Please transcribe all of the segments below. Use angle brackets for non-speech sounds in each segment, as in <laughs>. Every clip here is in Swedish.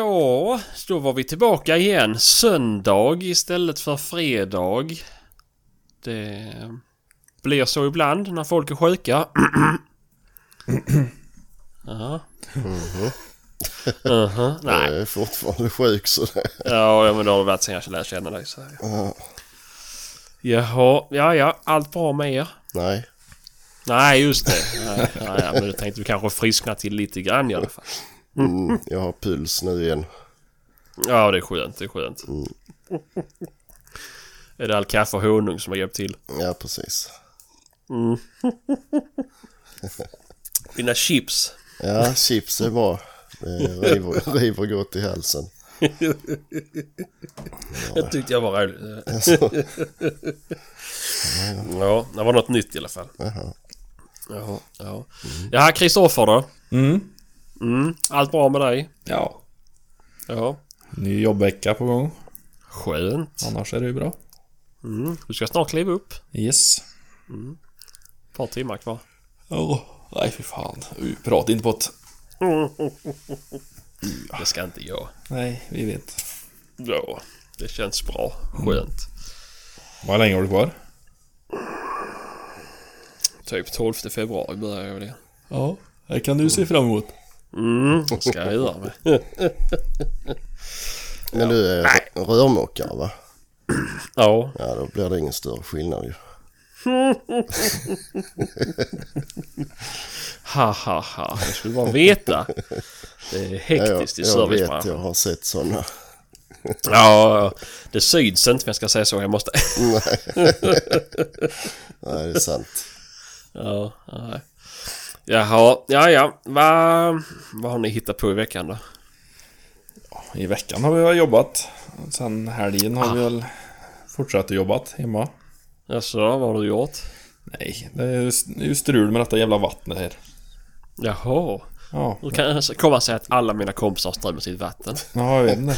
Ja, då var vi tillbaka igen. Söndag istället för fredag. Det blir så ibland när folk är sjuka. <clears throat> Ja. Mhm. Nej. Jag är fortfarande sjuk så det... Ja, ja, men det har varit sen jag lärde känna dig. Så. Ja, Jaha, ja, ja. Allt bra med er? nej. Nej, just det. Nej, nej, ja, men jag tänkte du kanske friskna till lite grann i alla fall. Mm, jag har puls nu igen. Ja, det är skönt. Det är skönt. Är det all kaffe och honung som har hjälpt till? Ja, precis. <laughs> Dina chips. Ja, chips är bra. Det river, <laughs> river gott i halsen. <laughs> Det tyckte jag var roligt. Alltså, Ja, det var något nytt i alla fall. jaha. Jaha, ja. Jaha, Kristoffer då? Mm. Mm, allt bra med dig? Ja. Ja. Ny jobbvecka på gång. Skönt. Annars är det ju bra. Mm. Du ska snart kliva upp. Yes. Ett par timmar kvar. Ja. Nej fy fan. Vi pratar inte på ett... <laughs> Det ska inte jag. Nej, vi vet. Ja, det känns bra. Skönt. Hur länge har du kvar? Typ 12 februari börjar jag det. Ja. Det kan du se fram emot. Mm, det ska jag göra med. <laughs> Men du är rörmokare va? Ja. Ja, då blir det ingen större skillnad ju. <laughs> Ha ha ha. Det skulle bara veta. Det är Ja, jag, hektiskt i jag vet, servicebranschen. jag har sett sådana. Ja, det syns inte men jag ska säga så. Jag måste... <laughs> Nej, det är sant. Ja, nej. Jaha, ja ja. Vad vad har ni hittat på i veckan då? I veckan har vi väl jobbat. Sen helgen har vi väl fortsatt jobbat hemma. Jaså, vad har du gjort? Nej, det är ju, strul med detta jävla vattnet här. Jaha. Ja, Då kan jag komma säga att alla mina kompisar strömmar sitt vatten. ja jag vet inte.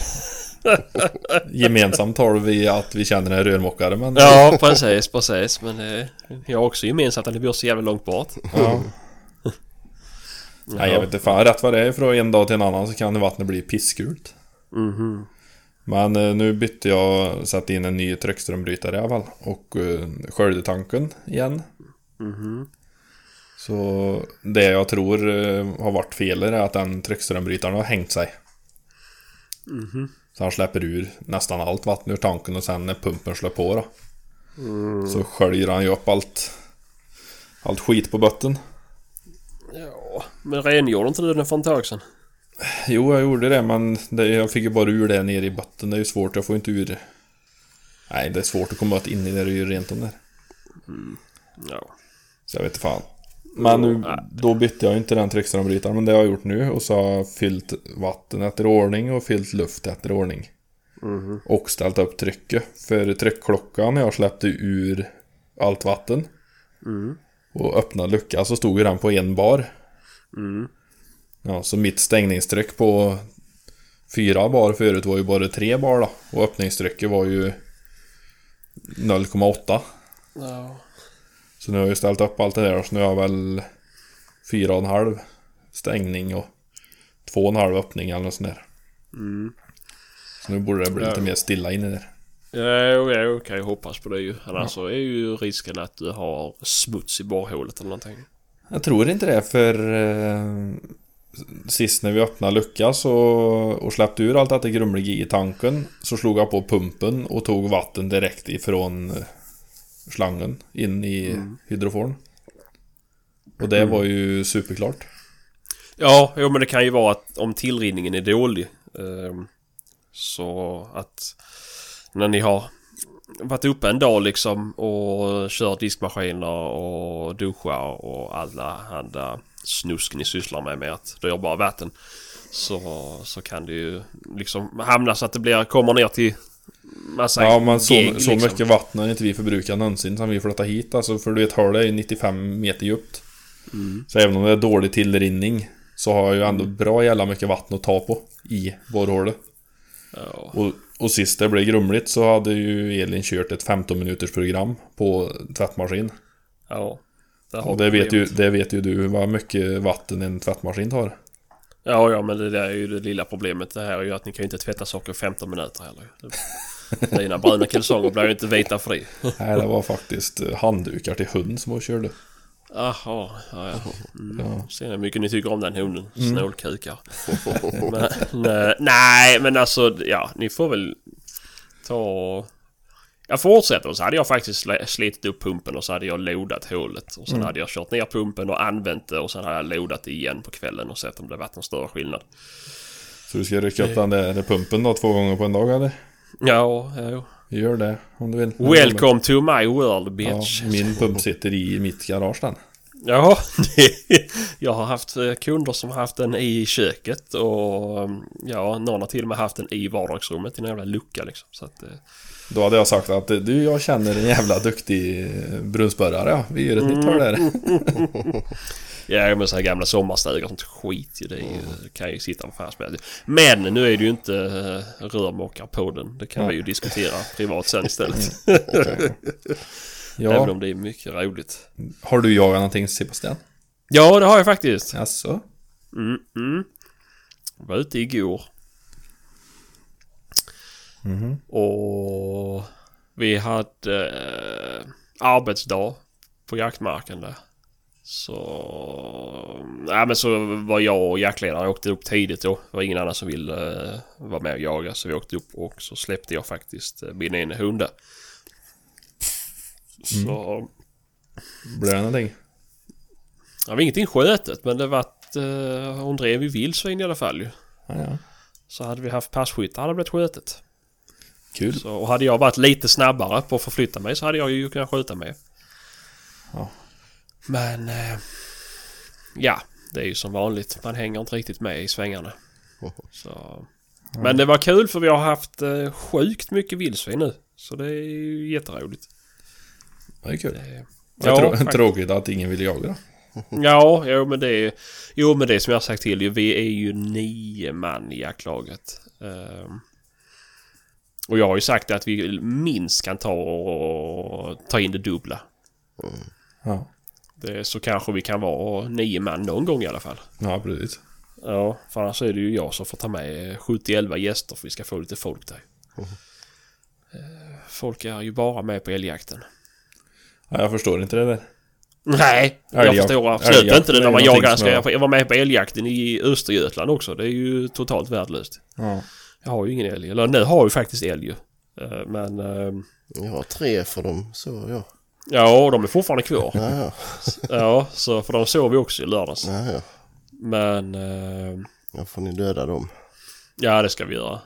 <laughs> Gemensamt har vi att vi känner en rörmokare men... Ja, precis, precis. Men eh, jag har också gemensamt att det bor så jävla långt bort. Ja. Nej jag vet inte fan rätt vad det är från en dag till en annan så kan vattnet bli pissgult. Mhm. Men eh, nu bytte jag, satte in en ny tryckströmbrytare i alla fall. Och eh, sköljde tanken igen. Mhm. Så det jag tror eh, har varit fel är att den tryckströmbrytaren har hängt sig. Mhm. Så han släpper ur nästan allt vatten ur tanken och sen när pumpen slår på då. Mm. Så sköljer han ju upp allt, allt skit på botten. Ja, men rengjorde inte du den för ett tag sedan? Jo, jag gjorde det men det, jag fick ju bara ur det nere i botten. Det är ju svårt, jag får inte ur... Nej, det är svårt att komma åt in i det, det är rent om där. Ja. Så jag vet fan. Men nu, då bytte jag inte den tryckströmbrytaren, men det har jag gjort nu. Och så har jag fyllt vatten efter ordning och fyllt luft efter ordning. Och ställt upp trycket. För tryckklockan när jag släppte ur allt vatten och öppnade luckan så stod ju den på en bar. Ja, så mitt stängningstryck på fyra bar förut var ju bara tre bar då. Och öppningstrycket var ju 0,8. Ja. Så nu har jag ju ställt upp allt det där så nu har jag väl fyra och en halv stängning och två och en halv öppning eller något sånt där. Så nu borde det bli lite mer stilla inne där. Ja, jo, kan ju hoppas på det ju. Annars så är ju risken att du har smuts i borrhålet eller någonting. Jag tror inte det för eh, Sist när vi öppnade luckan så och släppte ur allt detta grumliga i tanken Så slog jag på pumpen och tog vatten direkt ifrån eh, slangen in i hydroforn. Och det var ju superklart. Ja, jo men det kan ju vara att om tillrinningen är dålig. ehm, så att när ni har varit uppe en dag liksom och kört diskmaskiner och duschar och alla andra snusk ni sysslar med med att det gör bara vatten. Så, så kan det ju liksom hamna så att det blir, kommer ner till massa Ja men så, gegg, så liksom. mycket vatten har inte vi förbrukat någonsin sen vi flyttade hit alltså för du vet hålet är ju 95 meter djupt. Så även om det är dålig tillrinning så har jag ju ändå bra jävla mycket vatten att ta på i borrhålet. Ja, Och, och sist det blev grumligt så hade ju Elin kört ett 15 minuters program på tvättmaskin. ja. Har Och det vet, ju, det vet ju du vad mycket vatten en tvättmaskin tar. Ja, ja, men det där är ju det lilla problemet. Det här är ju att ni kan ju inte tvätta socker i 15 minuter heller. <laughs> Dina bruna kalsonger blir ju inte vita för det. Nej, det var faktiskt handdukar till hund som hon körde. Jaha, ja, ja. Mm. Ja. Ser hur mycket ni tycker om den hunden? Snålkukar. <laughs> men, nej, men alltså, ja, ni får väl ta. Jag fortsätter och så hade jag faktiskt sl- slitit upp pumpen och så hade jag lodat hålet. Och sen hade jag kört ner pumpen och använt det och sen hade jag lodat igen på kvällen och sett om det varit någon större skillnad. Så du ska rycka upp den där pumpen då två gånger på en dag eller? Ja, ja. Gör det om du vill. Welcome to my world Ja, bitch. min pump sitter i mitt garage den. Ja, jag har haft eh, kunder som har haft den i köket och mm, ja, någon har till och med haft den i vardagsrummet i en jävla lucka liksom. Så att, eh, Då hade jag sagt att du, jag känner en jävla duktig eh, brunnsborrare ja. Vi gör ett nytt hål där. <laughs> <laughs> ja, men så här gamla sommarstugar och sånt skit ju. Det ju, kan ju sitta vad fan som helst. Men nu är det ju inte uh, rörmokarpodden. Det kan vi ju diskutera privat sen istället. <laughs> Även Ja, om det är mycket roligt. har du jagat någonting Sebastian? Ja, det har jag faktiskt. Jaså? Mm, mm. Jag var ute igår. Mhm. Och vi hade eh, arbetsdag på jaktmarken där. Så... Ja men så var jag och jaktledaren åkte upp tidigt då. Det var ingen annan som ville eh, vara med och jaga. Så vi åkte upp och så släppte jag faktiskt eh, min ena hund där. Så... Blev det någonting? Det var ingenting skötet men det var att eh, hon drev ju vildsvin i alla fall ju. Ja, ja. Så hade vi haft passkyttar hade det blivit skötet. Kul. Så, och hade jag varit lite snabbare på att förflytta mig så hade jag ju kunnat skjuta med. Ja. Men... Eh, ja, det är ju som vanligt. Man hänger inte riktigt med i svängarna. <laughs> Så. Men det var kul för vi har haft eh, sjukt mycket vildsvin nu. Så det är ju jätteroligt. Det är kul. Det, är trå- <laughs> tråkigt att ingen vill jaga då. Ja, jo men det är... Jo men det är som jag har sagt till. Vi är ju nio man i jaktlaget. Ehm, och jag har ju sagt att vi minst kan ta och ta in det dubbla. Ja, Det, så kanske vi kan vara nio man någon gång i alla fall. ja precis. Ja, för annars är det ju jag som får ta med 70-11 gäster för vi ska få lite folk där. Eh, Folk är ju bara med på älgjakten. Ja, jag förstår inte det där. Nej, jag Älgjakt- förstår absolut älgjakt inte det är när man jagar. Ska jag- jag vara med på älgjakten i Östergötland också? Det är ju totalt värdelöst. Ja. Jag har ju ingen älg. Eller nu har jag ju faktiskt älg. Eh, Men... eh, Jag har tre för dem, så ja. Ja, de är fortfarande kvar. Ja, ja. Ja, så för de såg vi också i lördags. ja, ja. Men... eh, Ja, får ni döda dem. Ja, det ska vi göra.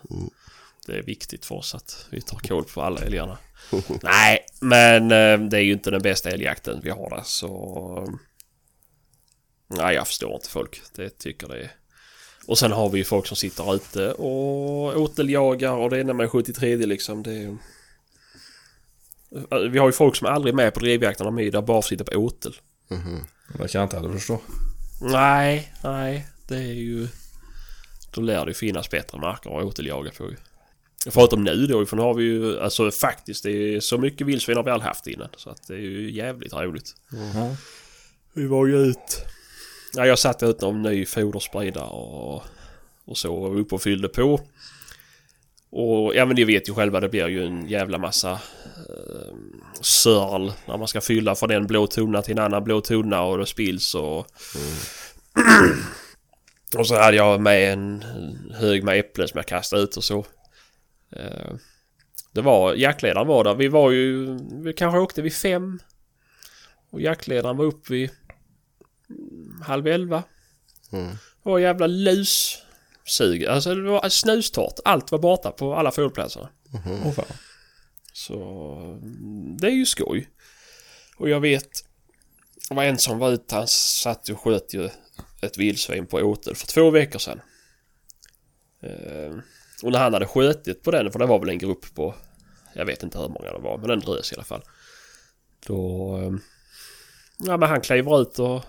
Det är viktigt för oss att vi tar koll på alla älgarna. <laughs> Nej, men eh, det är ju inte den bästa älgjakten vi har där så... Nej, jag förstår inte folk. Det tycker det är... Och sen har vi ju folk som sitter ute och åteljagar och det är när man är 73 liksom. Det är... Vi har ju folk som aldrig är med på drevjakten med där bara sitter på åtel. Det kan jag inte heller förstå. Nej, nej. Det är ju... Då lär det ju finnas bättre marker att åteljaga på ju. Förutom nu då, för nu har vi ju... Alltså faktiskt, det är så mycket vildsvin har vi aldrig haft innan. Så att det är ju jävligt roligt. Ja. Vi var ju ut... Ja, jag satte ut någon ny foderspridare och, och så var vi uppe och fyllde på. Och ja men ni vet ju själva det blir ju en jävla massa eh, sörl när man ska fylla från en blå tunna till en annan blå tunna och det spills och... <clears throat> och så hade jag med en hög med äpplen som jag kastade ut och så. Eh, det var, jaktledaren var där. Vi var ju, vi kanske åkte vid fem. Och jaktledaren var uppe vid mm, halv elva. Mm. Det var jävla lussug. Alltså det var snustort. Allt var borta på alla fågelplatserna. Åh fan. Så mm, det är ju skoj. Och jag vet, det var en som var ute, han satt och sköt ju ett vildsvin på åtel för två veckor sedan. Eh, och när han hade skjutit på den, för det var väl en grupp på, jag vet inte hur många det var, men en drös i alla fall. Då, eh, ja men han kliver ut och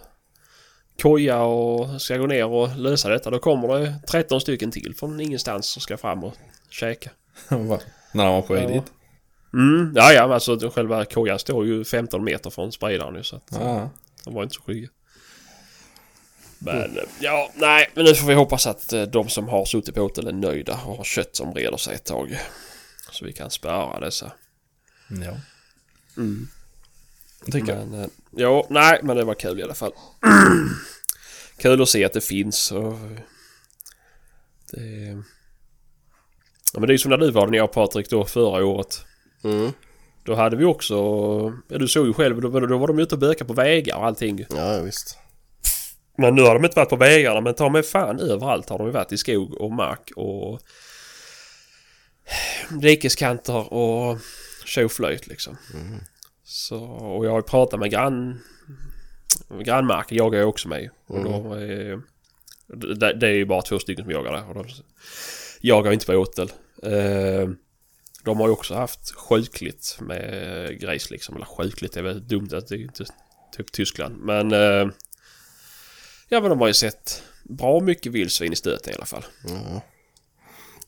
koja och ska gå ner och lösa detta. Då kommer det 13 stycken till från ingenstans som ska fram och käka. <laughs> När han var på väg dit? Mm, ja, ja, alltså själva kojan står ju 15 meter från spridaren nu så att Ja. de var inte så skygga. Men ja, nej, men nu får vi hoppas att eh, de som har suttit på hotell är nöjda och har kött som reder sig ett tag. Så vi kan spara dessa. Ja. Mm. Tycker jag. Men, eh, ja, nej, men det var kul i alla fall. <clears throat> kul att se att det finns och... Det... Ja, men det är ju som när du var när jag och Patrik då förra året. Mm. Då hade vi också... Ja, du såg ju själv, då, då var de ute och bökade på vägar och allting. Ja, visst. Men nu har de inte varit på vägarna men ta mig fan överallt har de varit i skog och mark och <sniffs> dikeskanter och tjoflöjt liksom. Så, och jag har pratat med grann, grannmarken jagar jag också med. Och de är, det, det är ju bara två stycken som jagar där. Och de jagar inte på åtel. Eh, de har ju också haft sjukligt med grejs liksom. Eller sjukligt är väl dumt att det är inte typ Tyskland. Men eh, Ja men de har ju sett bra mycket vildsvin i stöten i alla fall. Ja.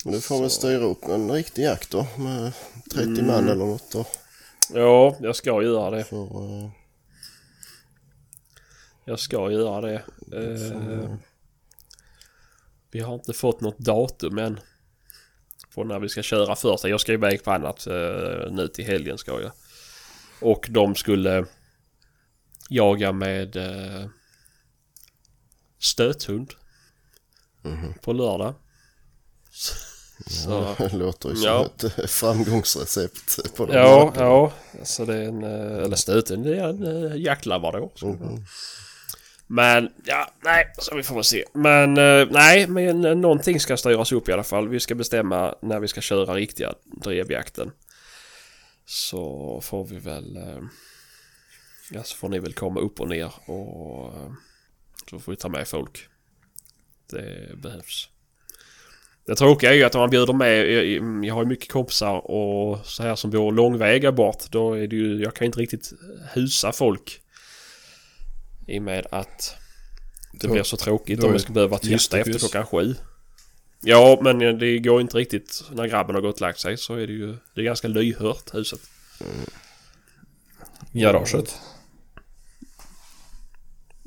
Du får väl styra upp en riktig jakt då med 30 man eller något då. Ja, jag ska göra det. För, eh, Jag ska göra det. Eh, vi har inte fått något datum än. På när vi ska köra först. Jag ska iväg på annat eh, nu till helgen ska jag. Och de skulle jaga med eh, stöthund. På lördag. Så, det låter ju som Ja. ett eh, framgångsrecept på de Ja, markerna. ja. Så det är en... eh, Eller stöten, det är en uh, jaktlabrador. Mhm. Men, ja, nej, så vi får väl se. Men, eh, nej, men eh, någonting ska styras upp i alla fall. Vi ska bestämma när vi ska köra riktiga drevjakten. Så får vi väl... eh, Ja, så får ni väl komma upp och ner och... eh, Så får vi ta med folk. Det behövs. Det tråkiga är ju att om man bjuder med, jag, jag har ju mycket kompisar och så här som bor långväga bort. Då är det ju, jag kan inte riktigt husa folk. I och med att det Då- blir så tråkigt om vi ska behöva vara tysta jättepys. efter klockan sju. Ja, men det går inte riktigt. När grabben har gått och lagt sig så är det ju, det är ganska lyhört huset. Garaget.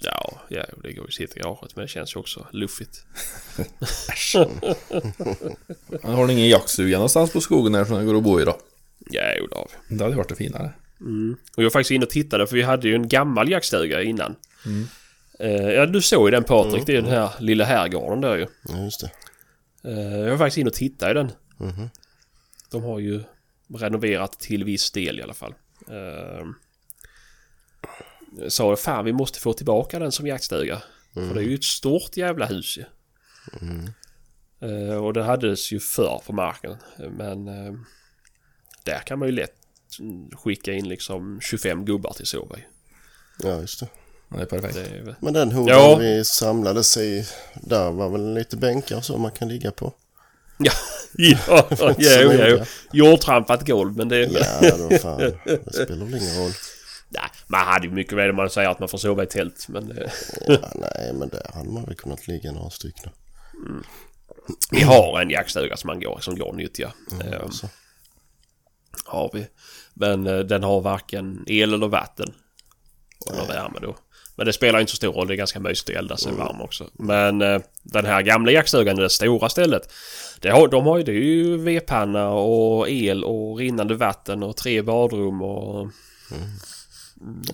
Ja, ja, det går ju att sitta i garaget men det känns ju också luffigt. Men <laughs> har ni ingen jaktstuga någonstans på skogen här som det går att bo i då? Ja, jo, det har vi. Det hade varit det finare. Och jag var faktiskt inne och tittade för vi hade ju en gammal jaktstuga innan. Eh, ja, du såg ju den Patrik. Det är den här lilla herrgården där ju. Ja, just det. Eh, jag var faktiskt inne och tittade i den. Mhm. De har ju renoverat till viss del i alla fall. Jag sa fan vi måste få tillbaka den som jaktstuga. För det är ju ett stort jävla hus ju. Eh, och det hades ju förr på marken. Men eh, där kan man ju lätt mm, skicka in liksom 25 gubbar till sova. Ja, just det. Ja, Det är perfekt. Det är Men den hoden Ja. vi samlades i, där var väl lite bänkar så man kan ligga på? Ja, <laughs> ja, <laughs> inte så ja. Jordtrampat golv men det... Ja, då fan. <laughs> Det spelar väl ingen roll. Nej, man hade ju mycket väl man säger att man får sova i tält men... eh, Ja, nej, men där hade man väl kunnat ligga några stycken. Vi har en jaktstuga som man går, som går att nyttja. Eh, Så. har vi. Men eh, den har varken el eller vatten. Eller värme då. Men det spelar inte så stor roll. Det är ganska mysigt att elda sig varm också. Men eh, den här gamla jaktstugan, det stora stället. Det har, de har ju, det är ju vedpanna och el och rinnande vatten och tre badrum och...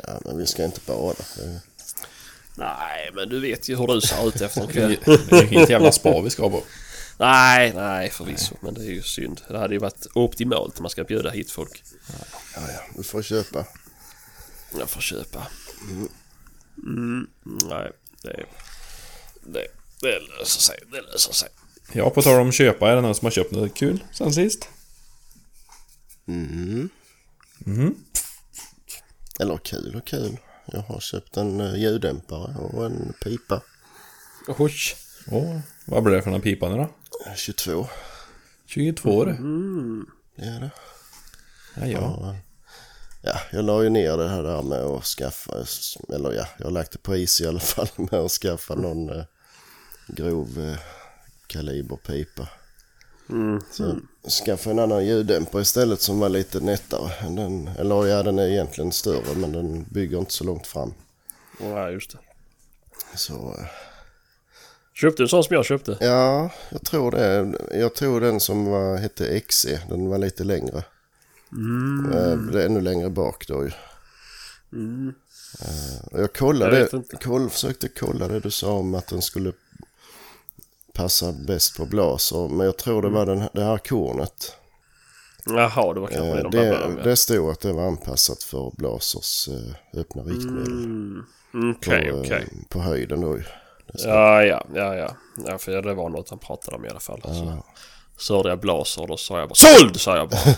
Ja, men vi ska inte bada. Nej, men du vet ju hur du ser ut efter en kväll. Det är inget jävla spa vi ska på. Nej, nej förvisso. Men det är ju synd. Det hade ju varit optimalt om man ska bjuda hit folk. Ja, ja, du får köpa. Jag får köpa. Mm, nej, det, det, det löser sig. Det löser sig. Ja, på tal om köpa, är det någon som har köpt något kul sen sist? Mm. Eller kul och kul. Jag har köpt en uh, ljuddämpare och en pipa. Oj. Åh, vad blir det för någon pipa nu då? 22. 22 år. Det är det. Ja, ja. Ja, ja, jag la ju ner det här där med att skaffa, eller ja, jag har lagt det på is i alla fall <laughs> med att skaffa någon eh, grov eh, kaliberpipa. Så skaffa en annan ljuddämpare istället som var lite nättare. Den, eller ja, den är egentligen större men den bygger inte så långt fram. Nej, just det. Så eh, Köpte du en sån som jag köpte? Ja, jag tror det. Jag tror den som var, hette XE, den var lite längre. Mm. Det är ännu längre bak då ju. Mm. Eh, jag kollade, Jag koll, försökte kolla det du sa om att den skulle passa bäst på blaser. Men jag tror det var den, det här kornet. Jaha, det var kanske det Eh, de Det, med. det stod att det var anpassat för blasers eh, öppna riktmedel. Mm. På, Okej, eh, på höjden då Ja, ja, ja, ja. Ja, för det var något han pratade om i alla fall. Ja. så hörde jag blaser och då sa jag bara SÅLD! sa jag bara. <laughs> <laughs>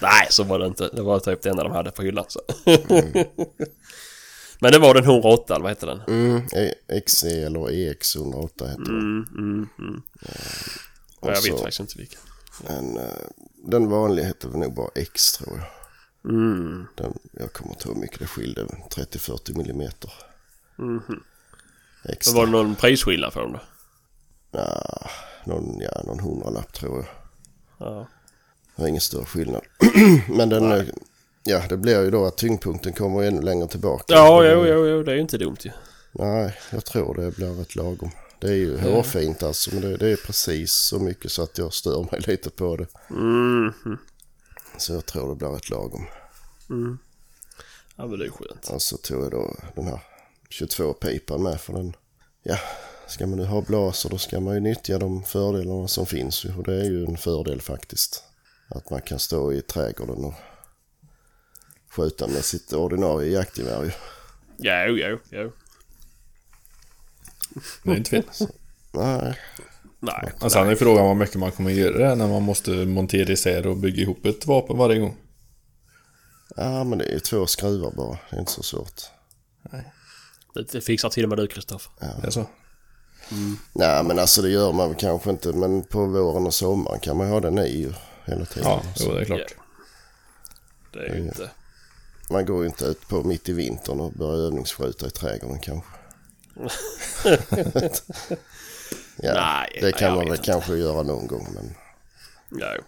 Nej, så var det inte. Det var typ det enda de hade på hyllan. Så. Men det var den 108, eller vad hette den? Mm, E- XE eller EX 108 heter den. Mm, mm, mm. Ja, jag vet faktiskt inte vilken. En, eh, den vanliga heter väl nog bara X tror jag. Mm. Den, jag kommer inte ihåg hur mycket det skilde. 30-40 millimeter. Men Extra. var det någon prisskillnad för dem då? Ja, någon, ja, någon hundralapp tror jag. Ja. Det var ingen större skillnad. <clears throat> Men den, eh, ja det blir ju då att tyngdpunkten kommer ännu längre tillbaka. Ja, jo, jo, jo, det är ju inte dumt ju. Nej, jag tror det blir rätt lagom. Det är ju hårfint alltså, men det, det är precis så mycket så att jag stör mig <laughs> lite på det. Mm. Så jag tror det blir rätt lagom. Ja, men det är skönt. Och så tog jag då den här 22-pipan med för den. Ja, ska man nu ha blaser då ska man ju nyttja de fördelarna som finns. Och det är ju en fördel faktiskt. Att man kan stå i trädgården och skjuta med sitt ordinarie jaktgevär ju. Ja, jo, jo, jo. Det är inte fel. Nej, Nej. Men sen är frågan vad mycket man kommer göra när man måste montera isär och bygga ihop ett vapen varje gång. ja men det är ju två skruvar bara. Det är inte så svårt. Det, det fixar till och med du, Kristoffer. Det är så. Nej men alltså det gör man kanske inte. Men på våren och sommaren kan man ha den i ju hela tiden. Ja, jo, det är klart. Ja. Det är ju inte... Man går ju inte ut på mitt i vintern och börjar övningsskjuta i trädgården kanske. <laughs> ja, Nej, det kan man väl inte. kanske göra någon gång men Ja, jo.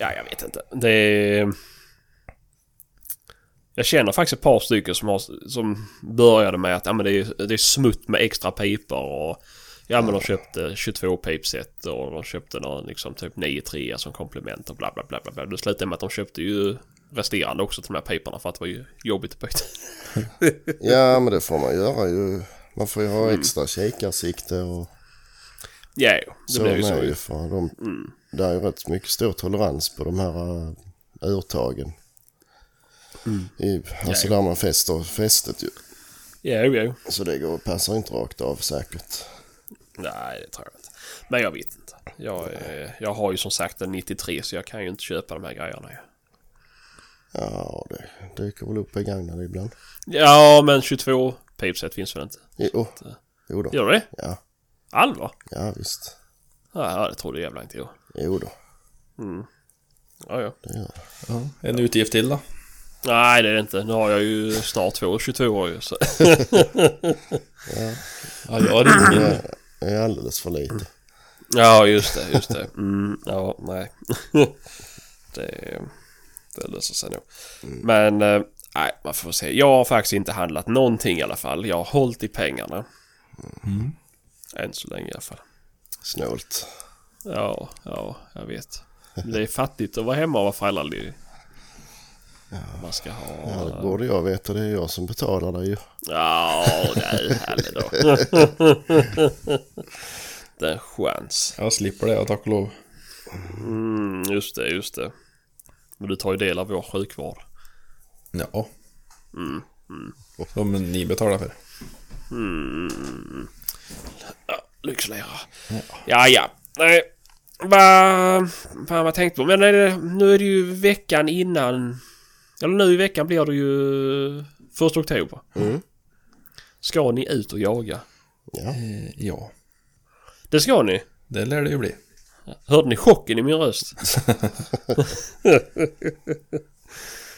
ja, jag vet inte. Det är... Jag känner faktiskt ett par stycken som, har, som började med att ja, men det, är, det är smutt med extra pipor och Ja men de köpte 22 pipset och de köpte någon liksom typ 9-3 som komplement och bla bla bla. bla. Det slutade med att de köpte ju resterande också till de här piporna för att det var ju jobbigt att. <laughs> Ja men det får man göra ju. Man får ju ha Mm. extra kikarsikte och Ja, jo, det så blir ju så. ju. För de, Det är ju rätt mycket stor tolerans på de här uh, urtagen. I, alltså där man fäster fästet ju. Ja, jo, jo. Så det går, passar inte rakt av säkert. Nej, det tror jag inte. Men jag vet inte. Jag, eh, jag har ju som sagt en 93 så jag kan ju inte köpa de här grejerna. Ja, det dyker väl upp begagnade ibland. Ja, men 22 pipset finns väl inte? Jo, jo då. Gör det? Ja, Allvar? ja visst. Ja, det trodde jag jävla inte jag. Jo då, Ja, ja. det gör det. Ja, en utgift till då. Nej, det är det inte. Nu har jag ju snart två 22 år ju. Så. <laughs> Ja, jag ringer. Det är alldeles för lite. Ja, just det, just det. Mm, ja, nej. <laughs> det, det löser sig nog. Men, eh, nej, man får se. Jag har faktiskt inte handlat någonting i alla fall. Jag har hållit i pengarna. Än så länge i alla fall. Snålt. Ja, ja, jag vet. Det är fattigt att vara hemma och vara föräldraledig. Man ska ha... Ja, det borde jag veta. Det är jag som betalar det ju. Ja, är härligt då. <laughs> Det är en chans. Jag slipper det, tack och lov. Mm, just det, just det. Men du tar ju del av vår sjukvård. Ja. Som ni betalar för. Ja, lyxlera. Ja, ja. Nej. Vad fan vad tänkte på? Men är det, nu är det ju veckan innan... Eller nu i veckan blir det ju första oktober. Mm. Ska ni ut och jaga? Ja. Eh, ja, Det ska ni. det lär det ju bli. Hörde ni chocken i min röst?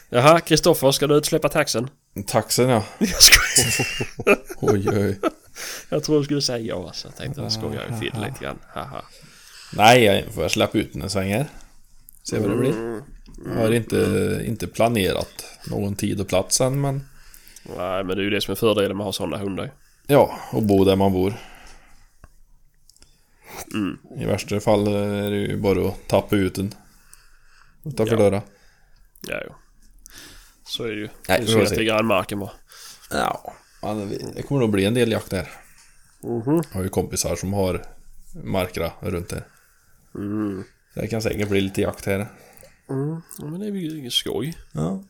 Jaha, Kristoffer, ska du utsläppa taxen? Taxen ja. <laughs> Jag skojar. Oj, oj. Jag tror du skulle säga ja, så jag tänkte jag skojar till lite grann. Haha. Nej, jag får släppa ut den en sväng här. Se vad det blir. Jag har inte, inte planerat någon tid och plats än, men... Nej, men det är ju det som är fördelen med att ha sådana hundar. Ja, och bo där man bor. I värsta fall är det ju bara att tappa ut den. Utanför Ja. dörren. Ja, jo. Så är det ju. Nej, det vi är får synd se. att det är grannmarken bara. Ja. Det kommer nog bli en del jakt där. Mhm. Jag har ju kompisar som har markra runt där. Mm. Så det kan säkert bli lite jakt här. Mm. Ja, men det är ju skoj. Ja.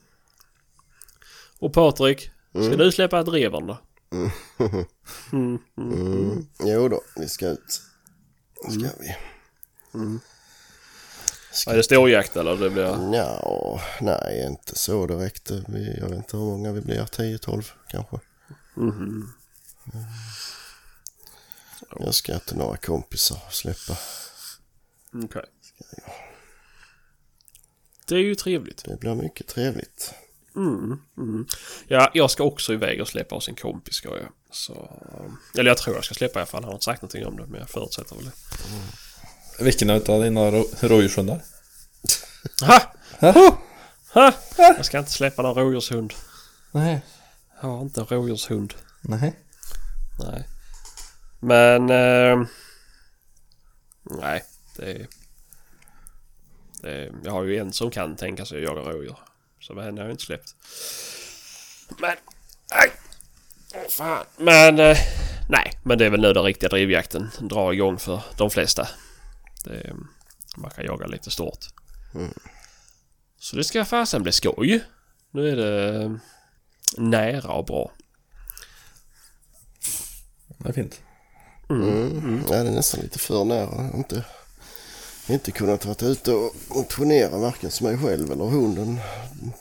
Och Patrik, ska du släppa ett revern då? <laughs> Mm. Mm. Jo då, vi ska ut. Ska vi. Är det storjakt eller? Det blir... Ja, nej inte så direkt. Vi, jag vet inte hur många vi blir. 10-12 kanske. Mhm. Jag ska till några kompisar och släppa. Okej. Det är ju trevligt. Det blir mycket trevligt. Mm, mm. Ja, jag ska också iväg och släppa hos en kompis ska jag. Så, eller jag tror jag ska släppa i alla fall. Han har inte sagt någonting om det men jag förutsätter väl det. Vilken utav dina ro- rådjurshundar? Ha! Ha! Jag ska inte släppa någon rådjurshund. Nej. Jag har inte en rådjurshund. Nej. Nej. Men... Eh, nej, det är... Jag har ju en som kan tänka sig att jaga rådjur. Så henne har jag inte släppt. Men... Nej! Åh, Fan. Men... Eh, nej, men det är väl nu den riktiga drivjakten drar igång för de flesta. Det, man kan jaga lite stort. Så det ska fasen bli skoj. Nu är det eh, nära och bra. Det är fint. Mm. Ja, det är nästan lite för nära. Inte, inte kunnat vara ute och motionera varken som mig själv eller hunden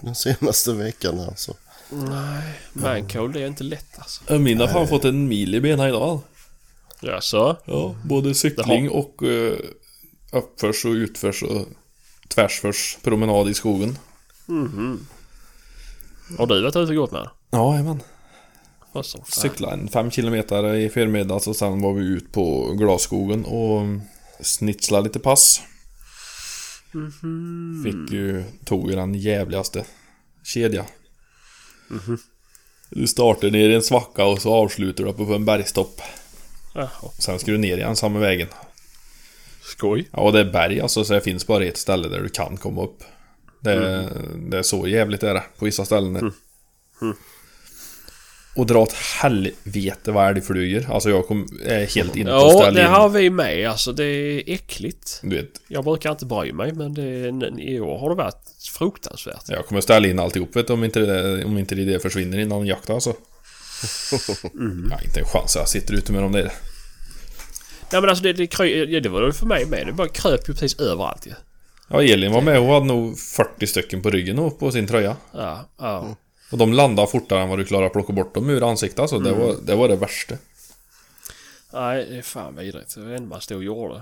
den senaste veckan här. Så. Nej, mancall det är inte lätt alltså. Min har fan fått en mil i benen idag. Jaså? Ja, både cykling och uh, uppförs och utförs och tvärsförs promenad i skogen. Har du varit ute och gått med? Ja, men Vad som fan. Cykla en fem kilometer i förmiddags och sen var vi ut på glasskogen och snitsla lite pass. Fick ju, tog ju den jävligaste kedja. Du startar ner i en svacka och så avslutar du uppe på en bergstopp. Jaha. Sen ska du ner igen samma vägen. Skoj. Ja, det är berg alltså, så det finns bara ett ställe där du kan komma upp. Det, är- det är så jävligt är det på vissa ställen. Och dra åt helvete vad älgflugor. Alltså jag kom, är helt inne på Ja, ställ det in. har vi med. Alltså det är äckligt. Du vet, Jag brukar inte bry mig men det, i år har det varit fruktansvärt. jag kommer ställa in alltihop vet du, om inte det, om inte det försvinner innan jakt alltså. Ja, inte en chans jag sitter ute med dem där. Nej men alltså det, det, ja, det var det för mig med. Det bara kröp ju precis överallt ju. Ja, Elin var med och hade nog 40 stycken på ryggen och på sin tröja. Ja, ja. Och de landade fortare än vad du klarar att plocka bort dem ur ansiktet alltså. Det, var, det var det värsta. Nej, det är fan vidrigt. Det var det enda man stod och gjorde.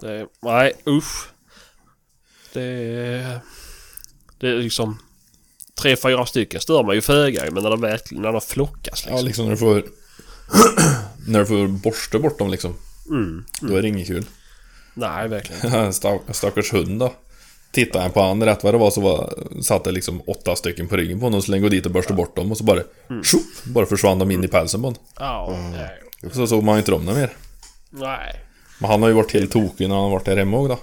Det, nej, usch. Det är... Det är liksom... Tre, fyra stycken stör man ju föga men när de verkligen när de flockas Ja, liksom. liksom när du får... <clears throat> när du får borsta bort dem liksom. Mm. Då är det inget kul. Nej, verkligen. En <laughs> stack- stackars hund då. Tittade jag på han rätt vad det var så var, satt det liksom åtta stycken på ryggen på honom. Så länge dit och borstade bort dem och så bara... Tjoff, bara försvann de in i pälsen på honom. Ja, nej. Så såg man ju inte dem mer. Nej. Men han har ju varit helt tokig när han har varit där hemma också då.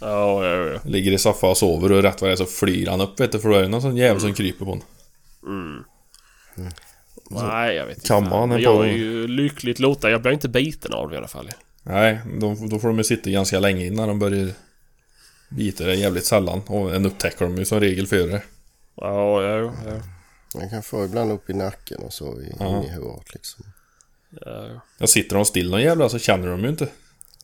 Ja, ja, ja. Ligger i soffan och sover och rätt vad det är så flyr han upp vet du. För då är det någon sån jävel som kryper på honom. Nej, jag vet inte. Kan fan. man Men en jag är ju lyckligt lottad. Jag blir inte biten av det i alla fall. Nej, de, då får de ju sitta ganska länge innan de börjar bita. Det är jävligt sällan. Och en upptäcker de ju som regel före det. Ja, ja, ja. Man kan få ibland upp i nacken och så i, Ja. in i håret liksom. ja. Jag sitter de still någon jävla så känner de ju inte.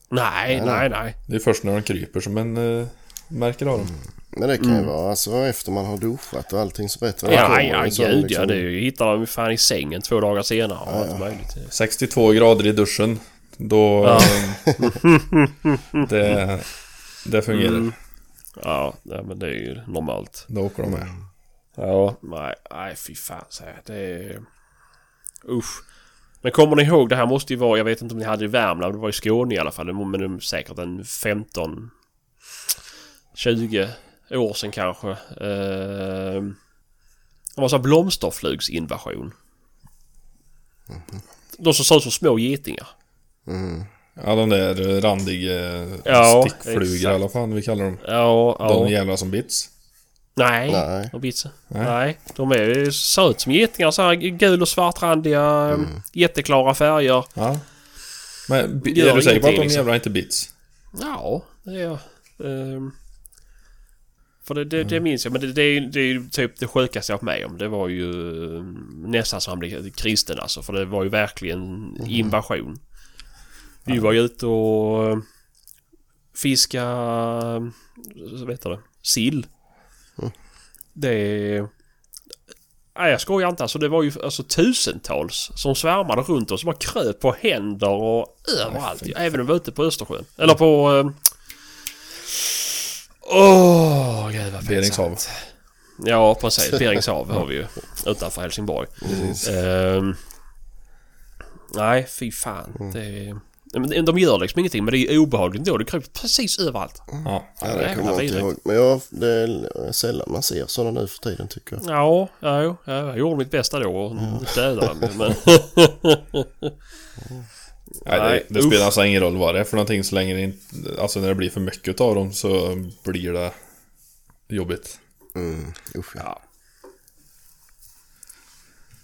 Nej, nej, nej. Det är först när de kryper som en uh, märker av dem. Men det kan ju vara alltså efter man har duschat och allting så vet man Ja, ja, sån, gud ja. liksom- Det är ju- hittar de ju fan i sängen två dagar senare och allt möjligt. 62 grader i duschen. Då... Ja. eh, <laughs> det, det fungerar. Mm. Ja, men det är ju normalt. Då åker de med. Ja, nej, nej fy fan så här. Det är... Usch. Men kommer ni ihåg, det här måste ju vara, jag vet inte om ni hade det i Värmland, det var i Skåne i alla fall, men säkert en 15 20 år sedan kanske. Eh, det var så här blomsterflugsinvasion. De som ser ut som små getingar. Ja, de där randiga Ja, stickflugor eller vad fan vi kallar dem. Ja, ja. De jävla som bits. Nej, Nej. de bitsa. Nej. Nej. de är, ser ut som getingar så här gul och svartrandiga, jätteklara färger. Ja. Men Gör är du säker på att de liksom. jävla inte bits? Ja, det är jag. Ehm, för det, det, det minns jag, men det, det, är, det är ju typ det sjukaste jag varit med om. Det var ju eh, nästan som han blev kristen alltså. För det var ju verkligen invasion. Vi var ju ute och eh, fiska... eh, Vad heter det? Sill. Det... Nej jag skojar inte alltså. Det var ju alltså tusentals som svärmade runt oss. Som bara kröp på händer och överallt. Även om vi var ute på Östersjön. Eller på... eh, Åh, gud vad pinsamt. Ja, precis. Beringshav har vi ju. <laughs> Utanför Helsingborg. Ehm, nej, fy fan. Det, men de gör liksom ingenting, men det är obehagligt då. Det kryper precis överallt. Ja. Ja, det kommer jag inte ihåg. Men jag, det är sällan man ser sådana nu för tiden tycker jag. Ja, ja, jag gjorde mitt bästa då och dödade dem. Men, Nej, <laughs> Nej, det, det spelar alltså ingen roll vad det är för någonting så länge det inte... Alltså när det blir för mycket av dem så blir det jobbigt. Mm, usch ja. ja.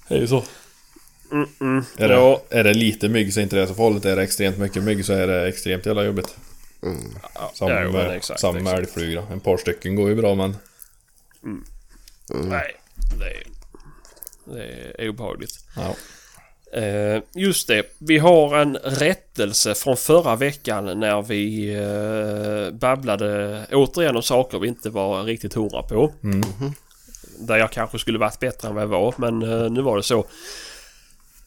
Det är ju så. Är, det, är det lite mygg så är inte det så farligt. Är det extremt mycket mygg så är det extremt jävla jobbigt. Samma Ja, med, exakt, samma exakt. älgflugor. En par stycken går ju bra men... Nej, det är, det är obehagligt. Ja. Eh, just det, vi har en rättelse från förra veckan när vi eh, babblade återigen om saker vi inte var riktigt hundra på. Där jag kanske skulle varit bättre än vad jag var, men eh, nu var det så.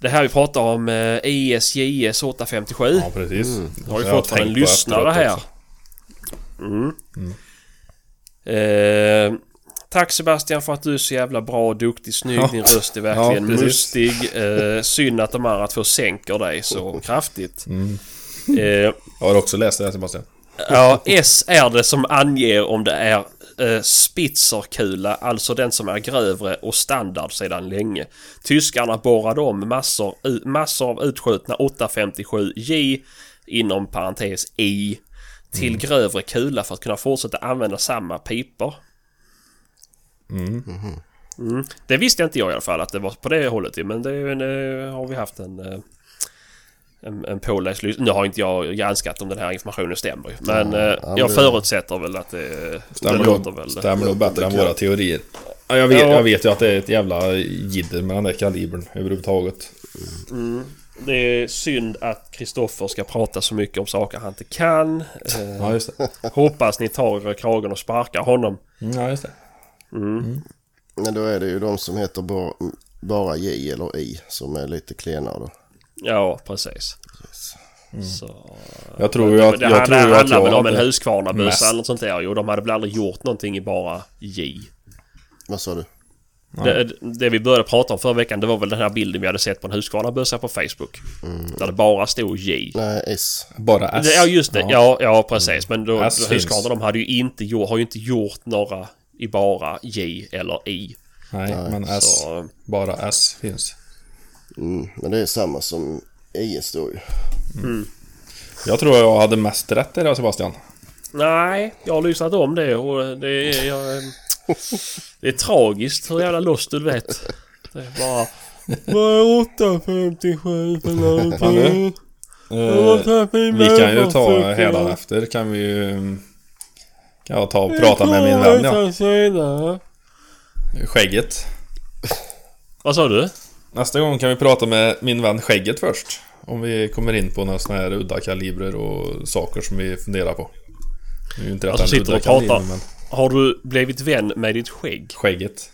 Det här vi pratar om eh, ISJS 857. ja, precis. har vi fått från en lyssnare här. också. Eh, tack Sebastian för att du är så jävla bra och duktig, snygg. Ja. Din röst är verkligen Ja, mustig. <laughs> Eh, synd att de andra två sänker dig så kraftigt. Mm. Eh, Jag har också läst det här Sebastian. ja, S är det som anger om det är eh, Spitzerkula, alltså den som är grövre och standard sedan länge. Tyskarna borrade om massor, massor av utskjutna 857J inom parentes I till grövre kula för att kunna fortsätta använda samma pipor. Mm. Det visste inte jag i alla fall att det var på det hållet men det, det har vi haft en, eh, en, en påläst Nu har inte jag granskat om den här informationen stämmer ju, men eh, ja, jag det- förutsätter väl att det, Stämmer, det låter nog, väl... stämmer nog bättre än våra teorier. Ja, jag, vet, Ja. jag vet ju att det är ett jävla jidder med den där kalibern överhuvudtaget. Det är synd att Kristoffer ska prata så mycket om saker han inte kan. Eh, Ja, just det. hoppas ni tar kragen och sparkar honom. Mm, Ja, just det. Men då är det ju de som heter bara, bara J eller I som är lite klenare då. Ja, precis. Yes. Så, Jag tror ju att det jag, tror det att handlar jag väl om en Husqvarna-bössa eller något sånt där ju. De hade väl aldrig gjort någonting i bara J. Vad sa du? Det, det vi började prata om förra veckan det var väl den här bilden vi hade sett på en Husqvarna-bössa på Facebook. Där det bara stod J. Nej, S. Bara S. Det- Ja just det, ja, ja precis. Men då, Husqvarna de hade ju inte gjort, har ju inte gjort några i bara J eller I. Nej, men S. Så, Bara S finns. Mm, men det är samma som IS då ju. Jag tror jag hade mest rätt i det Sebastian. nej, jag har lyssnat om det och det är... Jag, det är tragiskt hur jävla lost du vet. Det är bara... Vad är 857 för någonting? Vi kan ju ta hädanefter kan vi ju... Kan jag ta och prata med min vän ja. Skägget. Vad sa du? Nästa gång kan vi prata med min vän Skägget först. Om vi kommer in på några sådana här udda kalibrer och saker som vi funderar på. Det är ju inte Alltså sitter och pratar. men Har du blivit vän med ditt skägg? Skägget.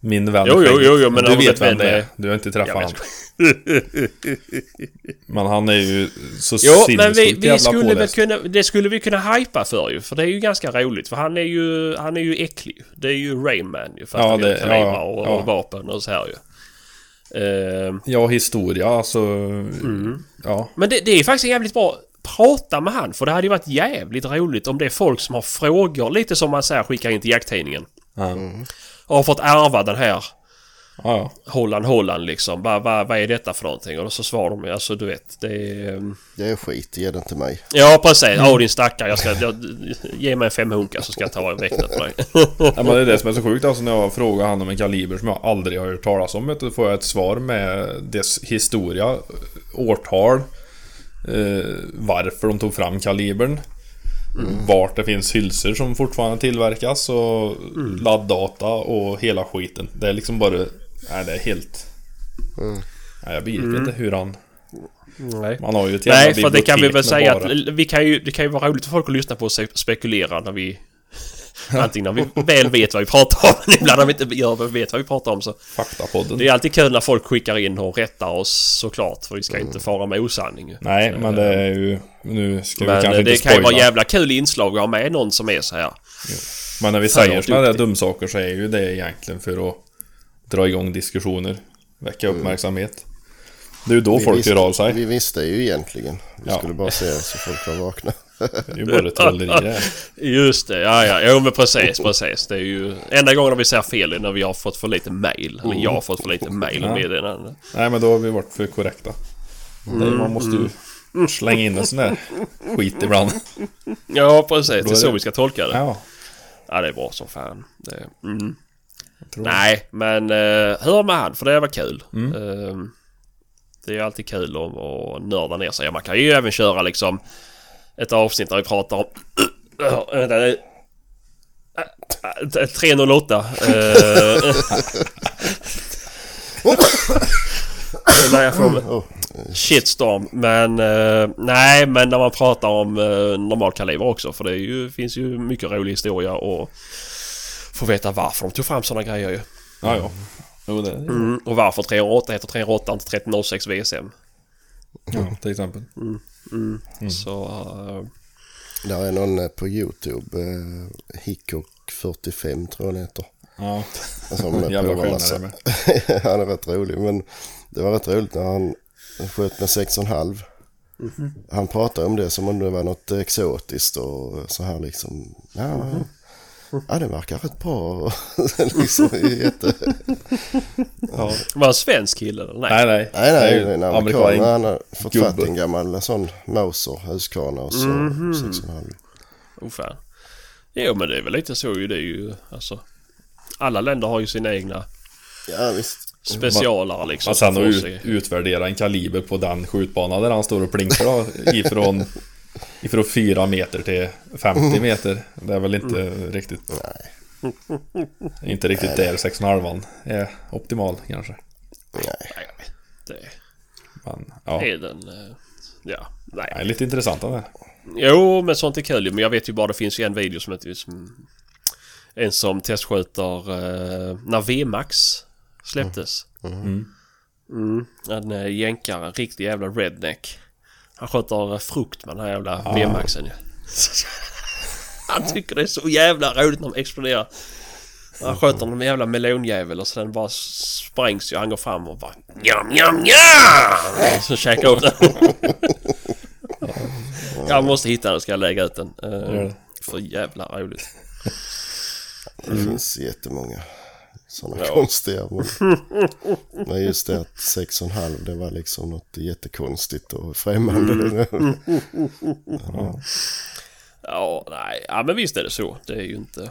Min vän Jo, jo, jo, jo, men du vet vem det är. Du har inte träffat vet. <laughs> Men han är ju så Jo, men vi, sinnessjukt vi jävla skulle väl kunna... Det skulle vi kunna hypa för ju. För det är ju ganska roligt. För han är ju... Han är ju äcklig. Det är ju Rayman ju. Fast Ja, han det- kalibrar ja, och, ja. och vapen och så här ju. Ehm, Ja, historia alltså. Mm. Ja. men det, det är faktiskt jävligt bra. Prata med han. För det hade ju varit jävligt roligt om det är folk som har frågor. Lite som man säger skickar in till jakttidningen. ja. Och har fått ärva den här Ja, ja. Holland, Holland liksom. Vad va, vad är detta för någonting? Och så svarar de alltså du vet, det är... ehm, Det är skit, ge den till mig. Ja precis, åh din stackare, jag ska... Jag, ge mig fem hunkar så ska jag ta väktet på dig. Ja, men det är det som är så sjukt alltså när jag frågar han om en kaliber som jag aldrig har hört talas om. vet du, Då får jag ett svar med dess historia, årtal, eh, varför de tog fram kalibern. Vart det finns hylsor som fortfarande tillverkas och ladddata och hela skiten. Det är liksom bara... Nej, det är helt... Nej, jag begriper inte hur han... Nej. Man har ju ett jävla Nej, för det kan vi väl säga bara- att vi kan ju, det kan ju vara roligt för folk att lyssna på och spekulera när vi... Antingen när vi väl vet vad vi pratar om, ibland när vi inte gör vad vi vet vad vi pratar om så... Faktapodden. Det är alltid kul när folk skickar in och rättar oss såklart, för vi ska Mm. inte fara med osanning. Nej, men det är ju... Nu ska vi kanske eh, inte det kan ju vara jävla kul inslag att ha med någon som är så här. Men när vi säger sådana där dumsaker så är ju det egentligen för att dra igång diskussioner. Väcka uppmärksamhet. Det är ju då Mm. Vi folk visste- hör av sig. Vi visste ju egentligen. Vi Ja. skulle bara se så folk var vakna. <laughs> Det är ju bara trolleri det. <laughs> Just det, ja ja, jo men precis, precis. Det är ju... Enda gången vi ser fel är när vi har fått för lite mail. Eller jag har fått för lite mail Ja. med den. Nej men då har vi varit för korrekta. Nej, man måste ju slänga in en sån där skit ibland. Ja precis, det är så vi ska tolka det. Ja. Ja, det är bra som fan. Det, mm. Nej, men uh, hör med han för det var kul. Mm. Eh, det är alltid kul att, att nörda ner sig. Man kan ju även köra liksom ett avsnitt där vi pratar om... <clears throat> Vänta, det- eh, 308. eh, När jag får Oh, shitstorm. Men eh, nej, men när man pratar om uh, normal kaliber också. För det ju, finns ju mycket rolig historia och få veta varför de tog fram sådana grejer ju. Ja, ja. Jo, det Mm, och varför 308 heter 308 inte 1306 VSM. ja, till exempel. Så... eh, där är någon eh, på YouTube, eh, Hickok 45 tror jag han heter. Ja. Som <laughs> Jävla med. <laughs> han är rätt rolig men det var rätt roligt när han sköt med 6,5. Han pratade om det som om det var något exotiskt och så här liksom. Ja, ja det verkar rätt bra. <laughs> liksom, jätte... Ja. var en svensk kille eller? Nej. Nej, nej. Nej, nej, det är en amerikan. Han har fått fatt en gammal sån Mauser, Husqvarna och så 6,5. Oh, fan. Jo men det är väl lite så ju. Det är ju alltså... Alla länder har ju sina egna Ja visst. specialare liksom. Men sen att ut, utvärdera en kaliber på den skjutbanan där han står och plinkar ifrån, <laughs> ifrån 4 meter till 50 meter. Det är väl inte riktigt... Inte riktigt där 6,5 är optimal kanske. Nej. Nej. Det Men ja, är den... eh, Ja, nej. det är lite intressant där. Jo, men sånt är kul. Men jag vet ju bara det finns ju en video som heter som, En som testskjuter eh, när VMAX släpptes. Mm. En uh, jänkare, en riktig jävla redneck. Han skjuter eh, frukt med den här jävla VMAXen ju. <laughs> Han tycker det är så jävla roligt när de exploderar. Han sköter någon jävla melonjävel och så den bara sprängs ju. Han går fram och bara njam njam njam! Så käkar upp den. Jag måste hitta den ska jag lägga ut den. Eh, för jävla roligt. Det finns jättemånga sådana Ja. konstiga. Men, men just det att 6,5 det var liksom något jättekonstigt och främmande. Ja, nej. Ja, men visst är det så. Det är ju inte...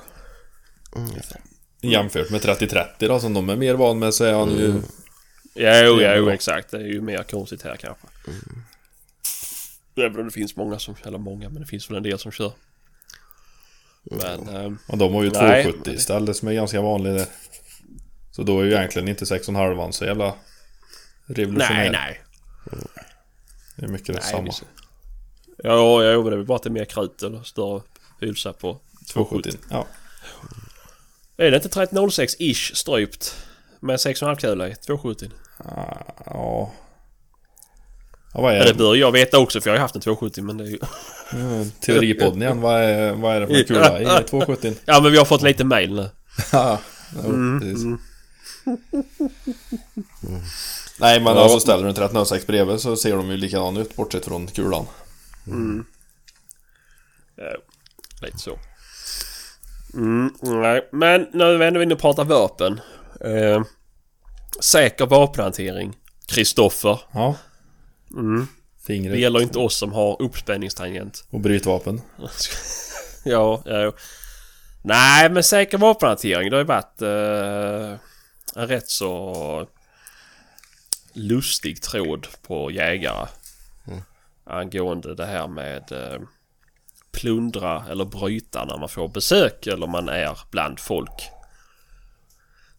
Jämfört med 30-30 då som de är mer van med så är han ju... Jo, Det jo, exakt. Det är ju mer konstigt här kanske. Även om det finns många som... Eller många, men det finns väl en del som kör. Men... ehm, Och de har ju Nej. 270 istället som är ganska vanligt där. Så då är ju egentligen inte 6,5 så jävla revolutionär. nej, nej. Det är mycket nej detsamma. visst. Ja, jo, men det är bara att det är mer krut eller större hylsa på 270. Ja. Är det inte 1306-ish strypt? Med 6,5 kula i 270? Ah, Ja. Ja, vad är Ja, det det? bör jag veta också för jag har ju haft en 270 men det är ju... Mm, <laughs> Teoripodden igen. Vad är, vad är det för kula i <laughs> 270? Ja men vi har fått lite mail nu. <laughs> Ja, jo, precis. Nej men Ja. alltså ställer du en 1306 bredvid så ser de ju likadana ut bortsett från kulan. Ja, lite så. Mm, nej. Men nu är vi ändå inne och pratar vapen. Eh, Säker vapenhantering. Kristoffer. Ja. Mm. Fingret. Det gäller inte oss som har uppspänningstangent. Och brytvapen. ja, <laughs> ja, ja. Nej, men säker vapenhantering det har ju varit eh, en rätt så lustig tråd på jägare. Angående det här med eh, plundra eller bryta när man får besök eller man är bland folk.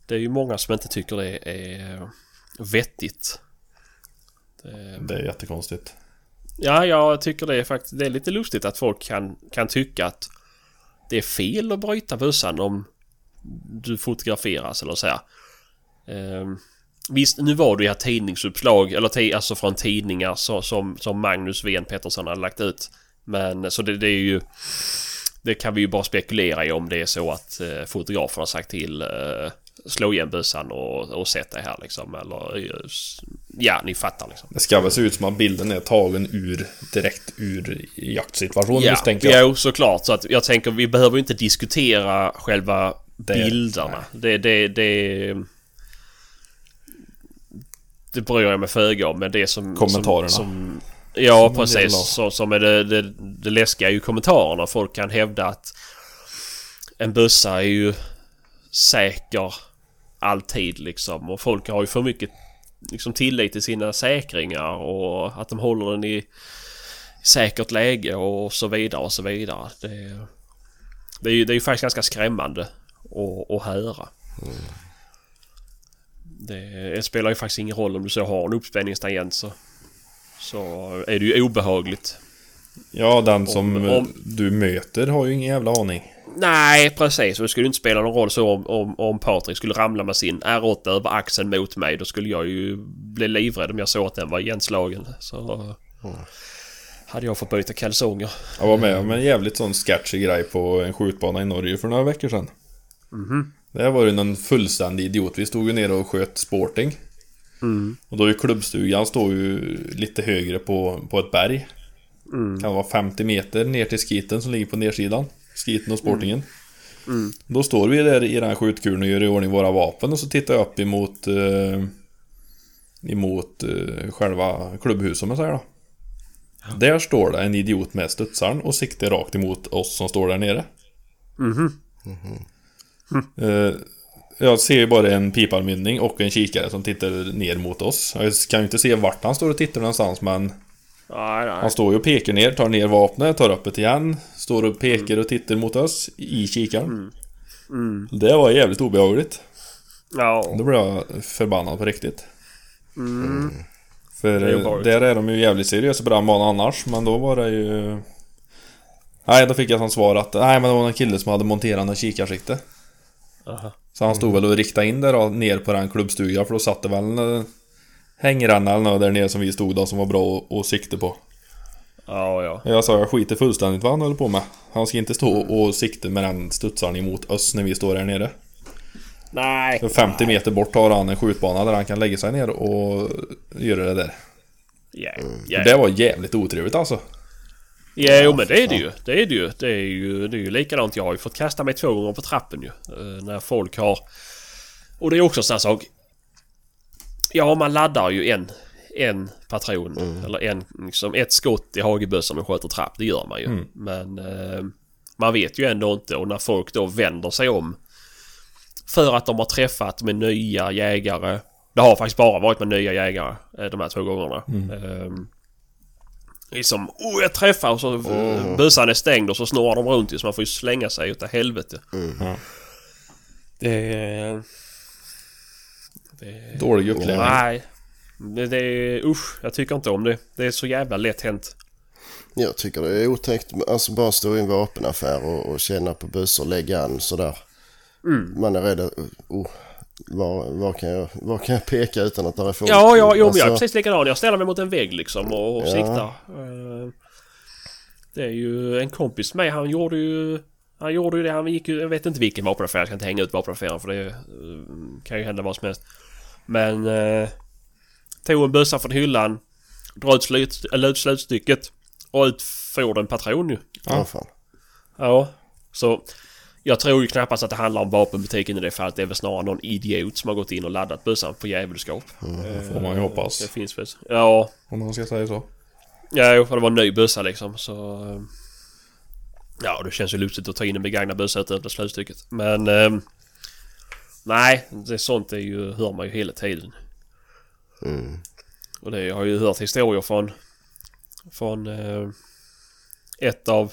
Det är ju många som inte tycker det är vettigt. Det, Det är jättekonstigt. Ja, jag tycker det är faktiskt det är lite lustigt att folk kan, kan tycka att det är fel att bryta bössan om du fotograferas eller så här. Ehm, visst, nu var det ju tidningsuppslag, eller alltså från tidningar så, som, som Magnus Ven Pettersson hade lagt ut. Men så det, det är ju... Det kan vi ju bara spekulera i om det är så att eh, fotografen har sagt till eh, slå igen bössan och, och sätt det här liksom. Eller... eh, Ja, ni fattar liksom. Det ska väl se ut som att bilden är tagen ur, direkt ur jaktsituationen misstänker jag. Jo, såklart. Så att jag tänker vi behöver ju inte diskutera själva Det- bilderna. Det, det, det... Det bryr jag mig föga om, men det som... Kommentarerna. Som, som, ja, Som precis. Så, som är det, det, det läskiga är ju kommentarerna. Folk kan hävda att en bössa är ju säker alltid liksom. Och folk har ju för mycket liksom, tillit till sina säkringar och att de håller den i säkert läge och så vidare och så vidare. Det, det, är, ju, det är ju faktiskt ganska skrämmande att, att höra. Det, det spelar ju faktiskt ingen roll om du så har en uppspänningstangent så, så är det ju obehagligt. Ja, den som Om- om- du möter har ju ingen jävla aning. Nej, precis. Och det skulle inte spela någon roll så om, om, om Patrik skulle ramla med sin R8 över axeln mot mig. Då skulle jag ju bli livrädd om jag såg att den var igenslagen. Så hade jag fått byta kalsonger. Jag var med om en jävligt sån sketchy grej på en skjutbana i Norge för några veckor sedan. Det var ju någon fullständig idiot. Vi stod ju nere och sköt sporting. Och då är ju klubbstugan står ju lite högre på, på ett berg. Kan vara 50 meter ner till skiten som ligger på nersidan. Skiten och sportingen. Då står vi där i den skjutkulen och gör i ordning våra vapen och så tittar jag upp emot eh, Emot eh, själva klubbhuset om jag säger då. Där står det en idiot med studsaren och siktar rakt emot oss som står där nere. Eh, jag ser ju bara en piparmynning och en kikare som tittar ner mot oss. Jag kan ju inte se vart han står och tittar någonstans men Nej, nej. han står ju och pekar ner, tar ner vapnet, tar upp det igen. Står och pekar och tittar mot oss i kikaren. Det var jävligt obehagligt. Ja. Då blev jag förbannad på riktigt. För Det är eh, obehagligt. där är de ju jävligt seriösa på den banan annars, men då var det ju... Nej, då fick jag som svar att nej men det var en kille som hade monterat en kikarsikte. Aha. Så han stod väl och riktade in det då ner på den klubbstugan för då satt det väl en eh, hängränna eller något där nere som vi stod då som var bra att- sikta på. Ja, ja. Jag sa jag skiter fullständigt vad han håller på med. Han ska inte stå och sikta med den studsaren emot oss när vi står där nere. Nej. För 50 meter bort har han en skjutbana där han kan lägga sig ner och göra det där. Ja, ja. Det var jävligt otrevligt alltså. Ja, jo, men det är det ju. Det är det ju. Det är ju, det är ju likadant. Jag har ju fått kasta mig två gånger på trappen ju. Eh, när folk har... Och det är också en sån här sak. Ja, man laddar ju en, en patron. Eller en, liksom ett skott i hagelbössan och sköter trapp. Det gör man ju. Men eh, man vet ju ändå inte. Och när folk då vänder sig om. För att de har träffat med nya jägare. Det har faktiskt bara varit med nya jägare eh, de här två gångerna. Ehm, Liksom, oh jag träffar och så mm. bössan är stängd och så snurrar de runt ju så man får ju slänga sig utav helvete. Ja. Det är... Det är... Dålig upplevelse. Nej. Det, det är... Usch, jag tycker inte om det. Det är så jävla lätt hänt. Jag tycker det är otäckt. Alltså bara stå i en vapenaffär och, och känna på bössor, lägga an sådär. Mm. Man är rädd att, oh, var, var, kan jag, var kan jag peka utan att det är folk? Ja, ja, jo, men jag är Alltså, precis likadan. Jag ställer mig mot en vägg liksom och, och Ja. siktar. Eh, Det är ju en kompis med han gjorde ju... Han gjorde ju det. Han gick ju... Jag vet inte vilken vapenaffär. Jag ska inte hänga ut vapenaffären för det eh, kan ju hända vad som helst. Men... Eh, tog en bössa från hyllan. Dra ut, slut, eller ut slutstycket. Och ut for en patron ju. Ja, fan. Ja. Så... Jag tror ju knappast att det handlar om vapenbutiken i det fallet. Det är väl snarare någon idiot som har gått in och laddat bössan på djävulskap. Det får man ju hoppas. Det finns väl... Ja, Om man ska säga så. Ja, jo, för det var en ny bössa liksom så... eh, Ja, det känns ju lustigt att ta in en begagnad bössa utan det slutstycket. Men... ehm, nej, det sånt är ju, hör man ju hela tiden. Mm. Och det jag har ju hört historier från... Från... Eh, ett av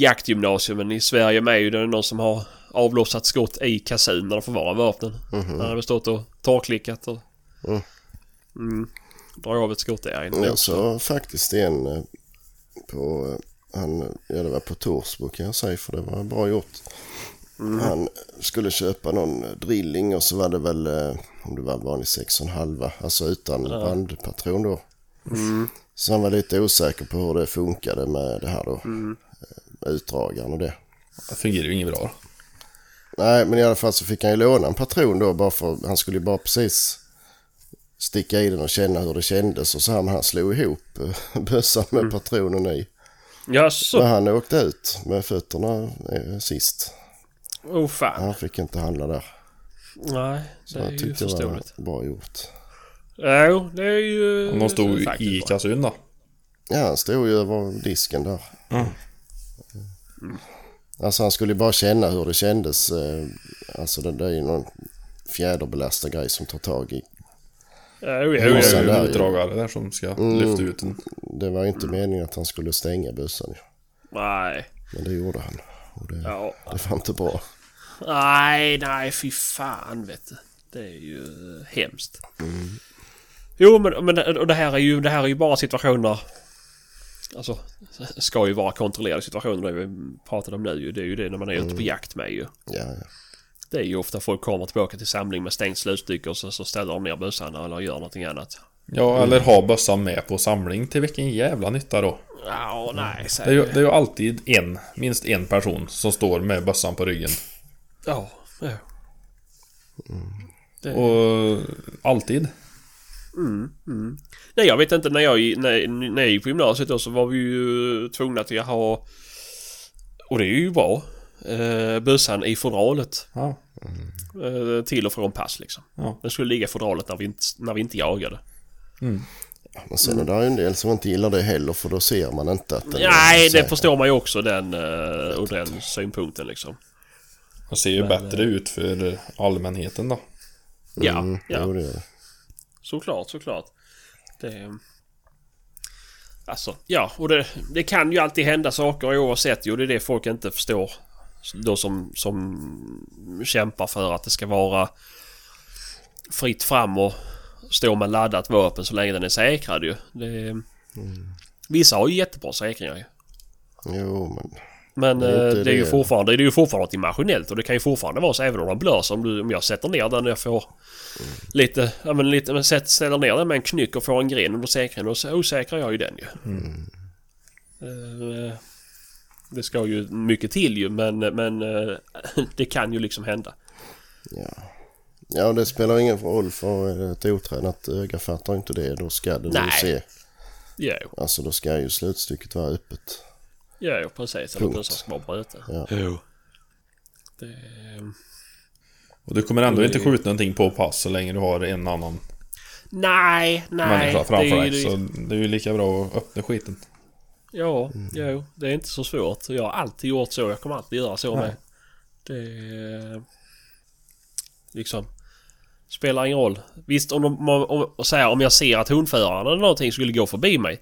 jaktgymnasierna i Sverige med ju. Det är någon som har avlossat skott i kasin där de förvarar vapnen. Han hade stått och torrklickat och... Mm. Mm. Drar av ett skott där inne. Jag sa faktiskt en eh, på, eh, han, ja det var på Torsbo kan jag säga för det var bra gjort. Han skulle köpa någon drilling och så var det väl, eh, om det var vanlig 6,5 alltså utan bandpatron då. Så han var lite osäker på hur det funkade med det här då. eh, Utdragaren och det. Det fungerar ju inget bra. Nej, men i alla fall så fick han ju låna en patron då bara för han skulle ju bara precis sticka i den och känna hur det kändes och så här, men han slog ihop eh, <laughs> bössan med patronen i. Jaså? Men han åkte ut med fötterna eh, sist. Oh fan. Han fick inte handla där. Nej, Så det är jag ju tyckte det förståeligt. var bra gjort. Jo, det är ju... Om de stod faktiskt i bra. kassun då. Ja, han stod ju över disken där. Mm. Alltså han skulle ju bara känna hur det kändes. eh, Alltså det, det är ju någon fjäderbelastad grej som tar tag i. Ja, jo, jo, jo, sen där utdragare där som ska Mm. lyfta ut den. Det var inte meningen att han skulle stänga bössan ju. Nej. Men det gjorde han. Och det, Ja. det var inte bra. Nej, nej, fy fan vet du. Det är ju hemskt. Jo, men, men och det här är ju, det här är ju bara situationer... Alltså, ska ju vara kontrollerade situationer. Det vi pratade om nu ju. Det är ju det när man är ute på jakt med ju. Ja, ja. Det är ju ofta folk kommer tillbaka till samling med stängt slutstycke och så, så ställer de ner bössan eller gör någonting annat. Ja, eller ha bössan med på samling till vilken jävla nytta då? Ja, nej, Det är, ju, det är ju alltid en, minst en person som står med bössan på ryggen. Ja, ja. Det- Och alltid. Nej, jag vet inte. När jag, när, när jag gick på gymnasiet då så var vi ju tvungna till att ha... Och det är ju bra. Eh, bössan i fodralet. Ja. Eh, till och från pass liksom. Ja. Den skulle ligga i fodralet när vi inte, när vi inte jagade. Men sen är det en del som inte gillar det heller för då ser man inte att den Nej, det förstår man ju också den, eh, ur den synpunkten liksom. Det ser ju bättre ut för allmänheten då. Ja, Mm, ja. jo, det gör det. Såklart, såklart. Det... Alltså, ja, och det, det kan ju alltid hända saker oavsett ju. Det är det folk inte förstår. Då som, som kämpar för att det ska vara fritt fram och stå med laddat vapen så länge den är säkrad ju. Det, Vissa har ju jättebra säkringar ju. Jo, men Men Det är eh, det är ju fortfarande, det är ju fortfarande något maskinellt och det kan ju fortfarande vara så även om de blöser. Om, du, om jag sätter ner den och jag får lite, ja men lite, men sätt, ställer ner den med en knyck och får en gren under säkringen och så osäkrar jag ju den ju. Eh, det ska ju mycket till ju men, men eh, <laughs> det kan ju liksom hända. ja. Ja, det spelar ingen roll för ett otränat öga fattar inte det. Då ska det Nej. ju se. Jo, Alltså då ska ju slutstycket vara öppet. Ja, precis. Eller Punkt. bössan ska vara bruten. Ja. Jo. Det, Och du kommer ändå inte skjuta någonting på pass så länge du har en annan nej, nej. människa det framför är ju- dig. Så det är ju lika bra att öppna skiten. Ja, jo, det är inte så svårt. Jag har alltid gjort så. Jag kommer alltid göra så Ja. med. Det... är- Liksom... Spelar ingen roll. Visst, om, de, om, om, här, om jag ser att hundföraren eller någonting skulle gå förbi mig.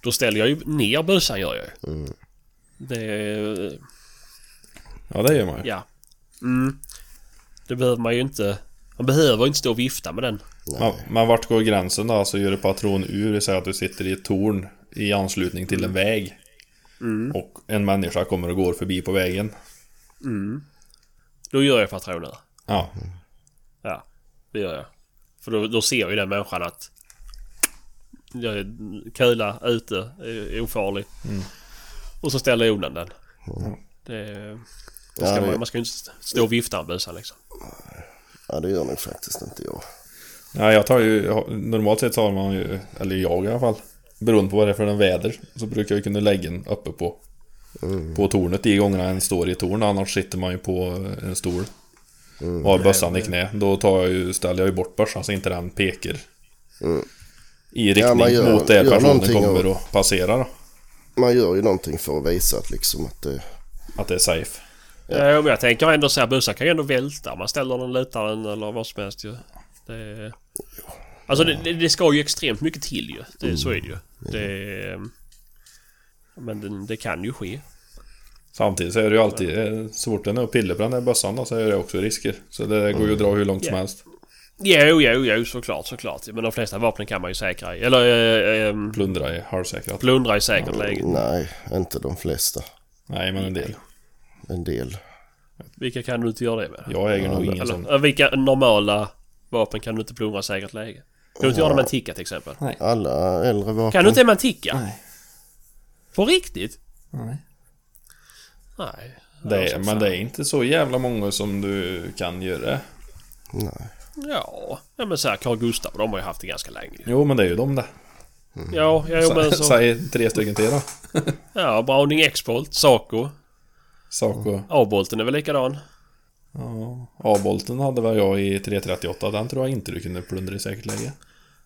Då ställer jag ju ner bössan gör jag ju. Mm. Det... Ja, det gör man ju. Ja. Mm. Det behöver man ju inte... Man behöver inte stå och vifta med den. Men, men vart går gränsen då? Alltså gör du patron ur, säg att du sitter i ett torn i anslutning till en väg. Och en människa kommer och går förbi på vägen. Då gör jag patroner. Ja, Ja, det gör jag. För då, då ser ju den människan att jag är kula ute är ofarlig. Och så ställer jag undan den. Det, det ska Ja, det- man, man ska ju inte stå och vifta med bössan liksom. Ja, det gör nog faktiskt inte jag. Ja, jag tar ju, normalt sett så har man ju, eller jag i alla fall, beroende på vad det är för en väder, så brukar jag kunna lägga den uppe på På tornet de gångerna en står i torn, annars sitter man ju på en stol. Och har bössan i knä. Då tar jag ju, ställer jag ju bort bössan så inte den pekar. I riktning Ja, man gör- mot där gör personen kommer och- och passerar då. Man gör ju någonting för att visa att liksom att det... Att det är safe. Ja. men jag tänker ändå så här, bussar kan ju ändå välta. Man ställer den, lutar den eller vad som helst ju. Det, alltså det, det, det ska ju extremt mycket till ju. Det, Så är det ju. Det, men det, det kan ju ske. Samtidigt så är det ju alltid, eh, så fort den är och pillar på den där bössan då, så är det också risker. Så det går ju att dra hur långt som Ja. helst. Jo, jo, jo, såklart, såklart. Men de flesta vapen kan man ju säkra i. Eller äh, äh, Plundra är halvsäkrat. plundra i säkert läge. Nej, inte de flesta. Nej, men en del. En del. Vilka kan du inte göra det med? Jag äger nog ingen sån. Eller, äh, vilka normala vapen kan du inte plundra i säkert läge? Kan du inte göra det med en ticka till exempel? Alla äldre vapen. Kan du inte det med en ticka? Nej. På riktigt? Nej. Nej. Det är, men det är inte så jävla många som du kan göra. Nej. Ja, ja men såhär Carl Gustaf, de har ju haft det ganska länge. Jo, men det är ju de det. Ja, ja men så... Säg tre stycken till då. <laughs> Ja, Browning X-Bolt, Saco. Saco. A-bolten är väl likadan? Ja. A-bolten hade väl jag i 338. Den tror jag inte du kunde plundra i säkert läge.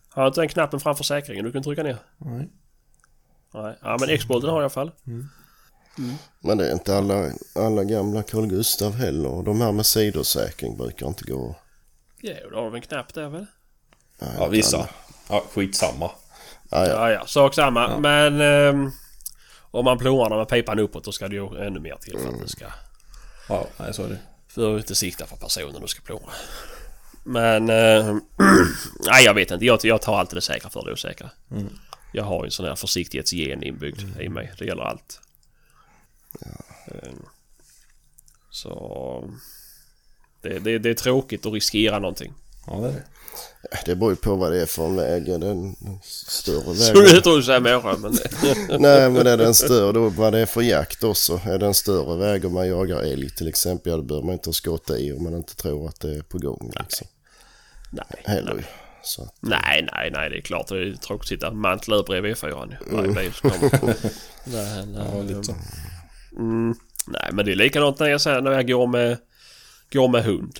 Har du inte den knappen framför säkringen du kan trycka ner? Nej. Nej. Ja men X-Bolten har jag i alla fall. Men det är inte alla, alla gamla Carl Gustav heller. De här med sidosäkring brukar inte gå. Ja, då har de en knapp där väl? Nej, Ja, vissa. Ja, skitsamma. Ja, ja. Ja, ja, sak samma. Men... ehm, om man plovar den med pipan uppåt då ska det ju ännu mer till för att det ska... Ja, nej så är det. För att inte sikta för personen du ska plåga. Men... Eh, <clears throat> nej jag vet inte. Jag, jag tar alltid det säkra för det osäkra. Jag har ju en sån här försiktighetsgen inbyggd i mig. Det gäller allt. Eh, så... Det, det, det är tråkigt att riskera någonting. Ja, det är det. Det beror ju på vad det är för en väg. <laughs> Är det en större Så väg? det tror jag säger människa men... Nej, men är den större då vad det är för jakt också. Är det en större väg om man jagar älg till exempel, ja då behöver man inte skotta i om man inte tror att det är på gång liksom. Nej. Heller ju. Så att, Nej, nej, nej, det är klart. Det är tråkigt att sitta mantlöv bredvid E4 ju. Varje bil som kommer. Men, <laughs> Ja, eh, lite så. Mm, nej, men det är likadant när jag, säger, när jag går med, går med hund.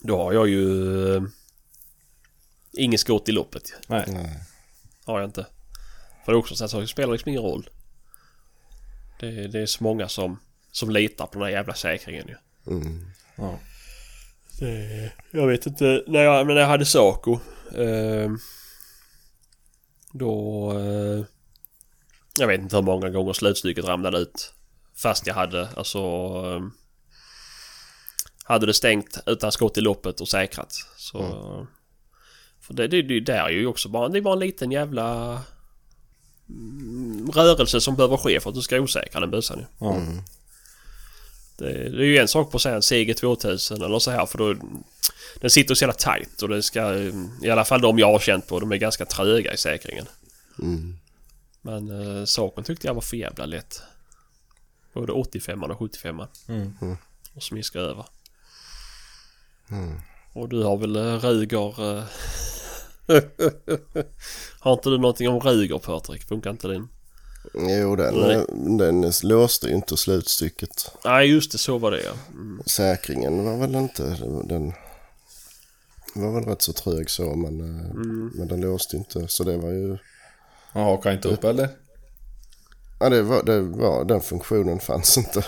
Då har jag ju eh, inget skott i loppet. Nej. nej. Har jag inte. För det är också så att det spelar liksom ingen roll. Det, är- det är så många som, som litar på den här jävla säkringen ju. Mm. Ja. Det, jag vet inte. När jag, men när jag hade Saco. Eh, då... Eh, jag vet inte hur många gånger slutstycket ramlade ut. Fast jag hade alltså... Eh, hade det stängt utan skott i loppet och säkrat. Så... För det, det, det där är ju också bara, det är bara en liten jävla... mm, Rörelse som behöver ske för att du ska osäkra den bössan ju. Ja. Det, det är ju en sak på att säga en Seger 2000 eller så här för då... Den sitter så jävla tight och det ska... I alla fall de jag har känt på, de är ganska tröga i säkringen. Mm. Men eh, saken tyckte jag var för jävla lätt. Både 85 och 75 Mm. Och smiska över. Mm. Och du har väl eh, Ruger... Eh... <laughs> har inte du någonting om Ruger Patrik? Funkar inte din? Jo, den, Nej. eh, den låste ju inte slutstycket. Nej just det, så var det ja. Mm. Säkringen var väl inte... Den var väl rätt så trög så men, Mm. men den låste inte. Så det var ju... Han hakar inte upp eller? Ja, det var, det var, den funktionen fanns inte.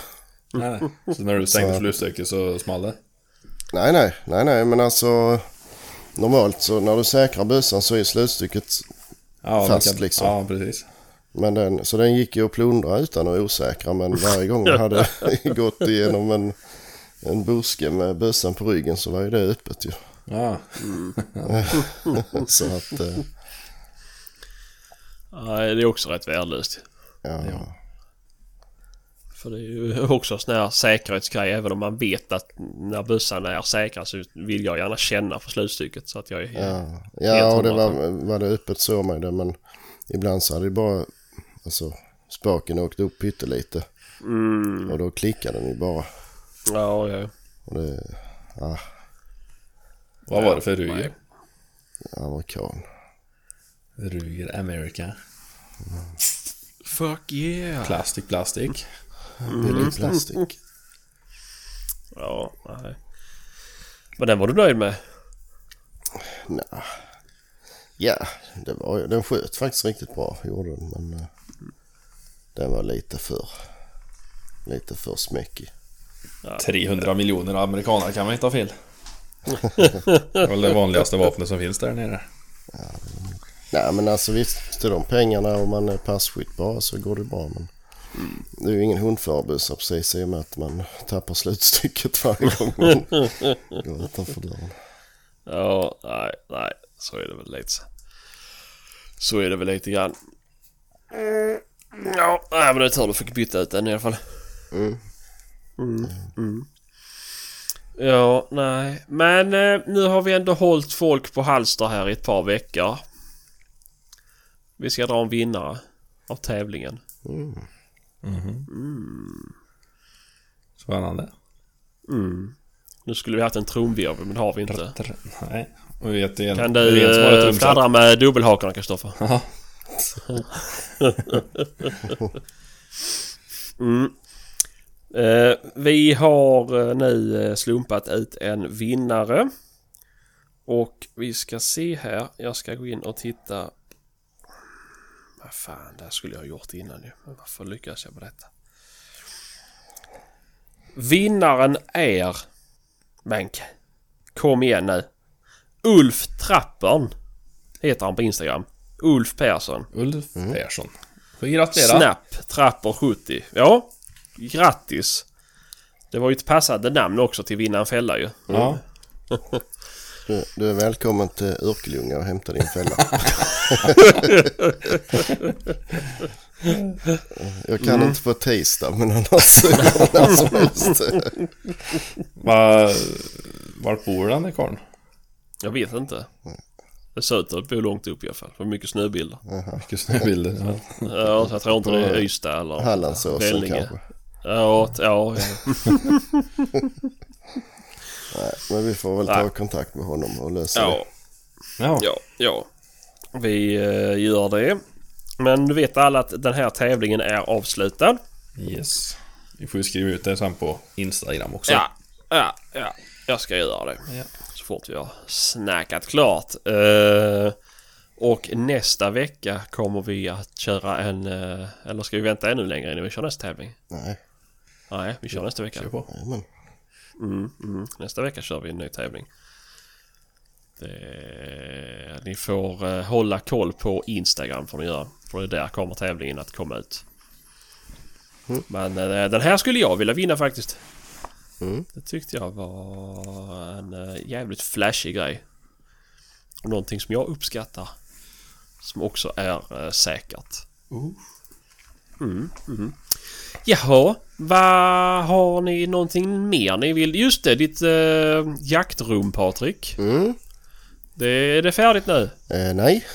Nej. Så när du <laughs> stängde slutstycket så small det? Nej, nej, nej, nej, men alltså normalt så när du säkrar bössan så är slutstycket Ja, Fast kan- liksom. Ja, precis. Men den, så den gick ju att plundra utan att osäkra men varje gång den hade <laughs> <laughs> gått igenom en, en buske med bössan på ryggen så var ju det öppet ju. Ja. <laughs> Så att, eh, Nej, det är också rätt värdelöst. ja. Ja. För det är ju <laughs> också sån här säkerhetsgrej. Även om man vet att när bössan är säkrad så vill jag gärna känna på slutstycket. Så att jag är Ja, ja och det var, var det öppet så med det men ibland så hade det bara, alltså spaken åkt upp pyttelite Mm, och då klickade den ju bara. ja, ja. Och det, ja, Vad var det för. Ruger? amerikan. Ruger America. Fuck yeah! Plastic, plastic. Billig plastik. Ja, nej. Men den var du nöjd med? Nja. Ja, det var, ju- den sköt faktiskt riktigt bra, gjorde den. Men eh, den var lite för, lite för smäckig. 300 miljoner amerikaner kan man inte ha fel. <laughs> Det är väl det vanligaste vapnet som finns där nere. Nej men alltså visst, till de pengarna och man är passkytt bara så går det bra. Men det är ju ingen hundförarbussa precis i och med att man tappar slutstycket varje gång man <laughs> går utanför dörren. Ja, nej, nej. Så är det väl lite. Så är det väl lite grann. Mm, Ja, nej, men det är tur du fick byta ut den i alla fall. Mm. Mm, mm. Ja, nej. Men eh, nu har vi ändå hållit folk på halster här i ett par veckor. Vi ska dra en vinnare av tävlingen. Spännande. Mm. Nu skulle vi haft en trumvirvel men det har vi inte. Nej. Och vi vet en, Kan du eh, fladdra med dubbelhakorna Kristoffer? <laughs> <laughs> Mm. Eh, vi har eh, nu eh, slumpat ut en vinnare. Och vi ska se här. Jag ska gå in och titta. Vad fan, det här skulle jag ha gjort innan ju. Men varför lyckas jag med detta? Vinnaren är... Men kom igen nu. Ulf Trappern heter han på Instagram. Ulf Persson. Ulf Persson. Får vi gratulera. Snap Trapper 70. Ja, grattis. Det var ju ett passande namn också till vinna en fälla ju. Ja. <laughs> Du, du är välkommen till Örkelljunga och hämta din fälla. Jag kan inte på tisdag men annars när som helst. Va, vart bor den där karln? Jag vet inte. Det ser ut att bo långt upp i alla fall. För mycket snöbilder. Mycket snöbilder. Ja. Ja, så jag tror inte det är Ystad eller Hallandsåsen kanske. Ja, ja. <laughs> <laughs> Nej, men vi får väl ta Nej. kontakt med honom och lösa det. ja, ja. ja, ja. Vi eh, gör det. Men du vet alla att den här tävlingen är avslutad. Yes. Vi får ju skriva ut det sen på Instagram också. Ja, ja, ja. Jag ska göra det. Ja. Så fort vi har snackat klart. Eh, och nästa vecka kommer vi att köra en... eh, eller ska vi vänta ännu längre innan vi kör nästa tävling? Nej, Nej, vi kör nästa vecka. Kör på. jajamän. Mm, mm. Nästa vecka kör vi en ny tävling. Det, ni får eh, hålla koll på Instagram får ni göra. För det där kommer tävlingen att komma ut. Men eh, den här skulle jag vilja vinna faktiskt. Mm. Det tyckte jag var en eh, jävligt flashig grej. Och någonting som jag uppskattar. Som också är eh, säkert. Mm, mm. Jaha, vad har ni någonting mer ni vill? Just det, ditt eh, jaktrum Patrik. Mm. Det, är det färdigt nu? Eh, nej,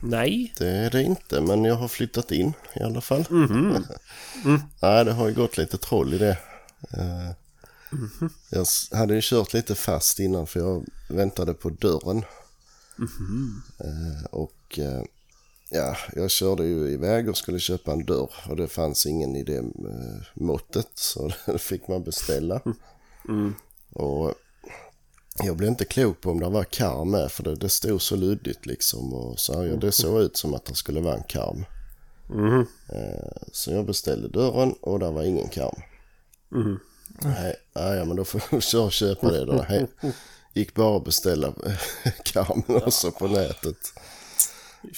Nej. det är det inte men jag har flyttat in i alla fall. Mhm. <laughs> Nej, det har ju gått lite troll i det. Eh, Jag s- hade ju kört lite fast innan för jag väntade på dörren. Eh, Och eh, ja, jag körde ju iväg och skulle köpa en dörr och det fanns ingen i det eh, måttet så <laughs> det fick man beställa. Och jag blev inte klok på om det var karm med för det, det stod så luddigt liksom och så ja, det såg ut som att det skulle vara en karm. Eh, Så jag beställde dörren och där var ingen karm. Nej, nej, ja, men då får jag köpa det då. Nej. <laughs> Gick bara att beställa <laughs> karmen också på nätet.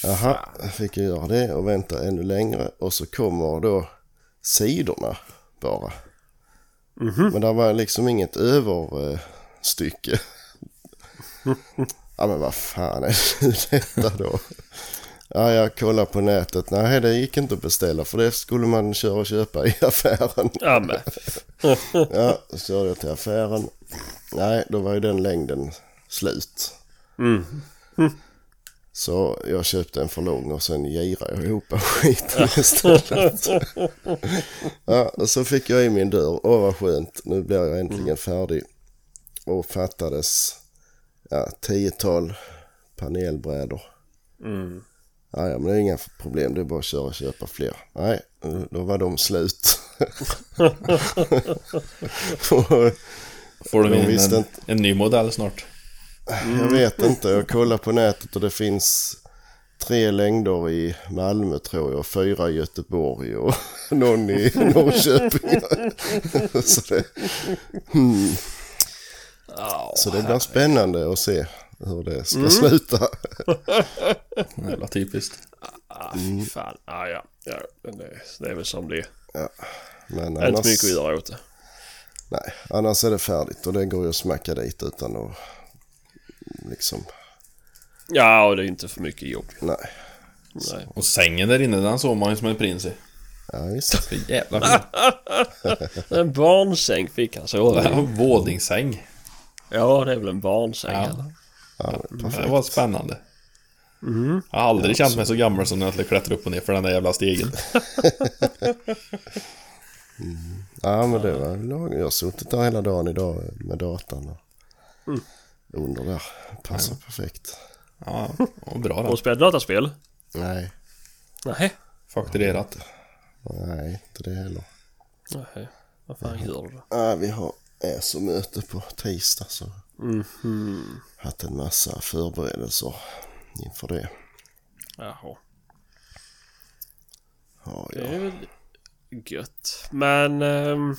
Jaha, fick jag göra det och vänta ännu längre. Och så kommer då sidorna bara. Men det var liksom inget överstycke. ja men vad fan är det detta då? Ja, jag kollar på nätet. Nej, det gick inte att beställa för det skulle man köra och köpa i affären. Ja, men. <laughs> Ja, så körde jag till affären. Nej, då var ju den längden slut. Mm. Så jag köpte en för lång och sen girade jag ihop skiten <laughs> istället. ja, och så fick jag i min dörr. Åh vad skönt, nu blir jag äntligen färdig. Och fattades ja, tiotal panelbrädor. Mm. Ja, men det är inga problem. Det är bara att köra och köpa fler. Nej, då var de slut. <laughs> <laughs> Får De in en, inte. en ny modell snart? Jag vet inte. Jag kollar på nätet och det finns tre längder i Malmö tror jag. Fyra i Göteborg och <laughs> någon i <laughs> Norrköping. <laughs> så, det. Ja, så det blir spännande att se hur det ska sluta. Jävla typiskt. ah, fy fan. Ah, ja, ja. Det, det är väl som det är. Men Det är inte mycket att annars, göra åt det. nej, annars är det färdigt och det går ju att smacka dit utan att liksom, Ja, och det är inte för mycket jobb. nej. Nej. Och sängen där inne, den såg man ju som en prins i. Ja, visst. Så jävla fin. <laughs> En barnsäng fick han sova i. Ja, Våningssäng. Ja, det är väl en barnsäng. Ja. eller? Ja, Det var spännande. Jag har aldrig känt mig så gammal som när jag skulle klättra upp och ner för den där jävla stegen. <laughs> Ja, men det var lagom. Jag har suttit där hela dagen idag med datan och under där. Passar perfekt. Ja, och bra du den. spelat dataspel? Nej, Nej. Fakturerat. nej, inte det heller. Nej. Vad fan gör du då? Ja, vi har ESO-möte på tisdag så haft en massa förberedelser inför det. Jaha. Ja, Det ja. är väl gött. Men ehm,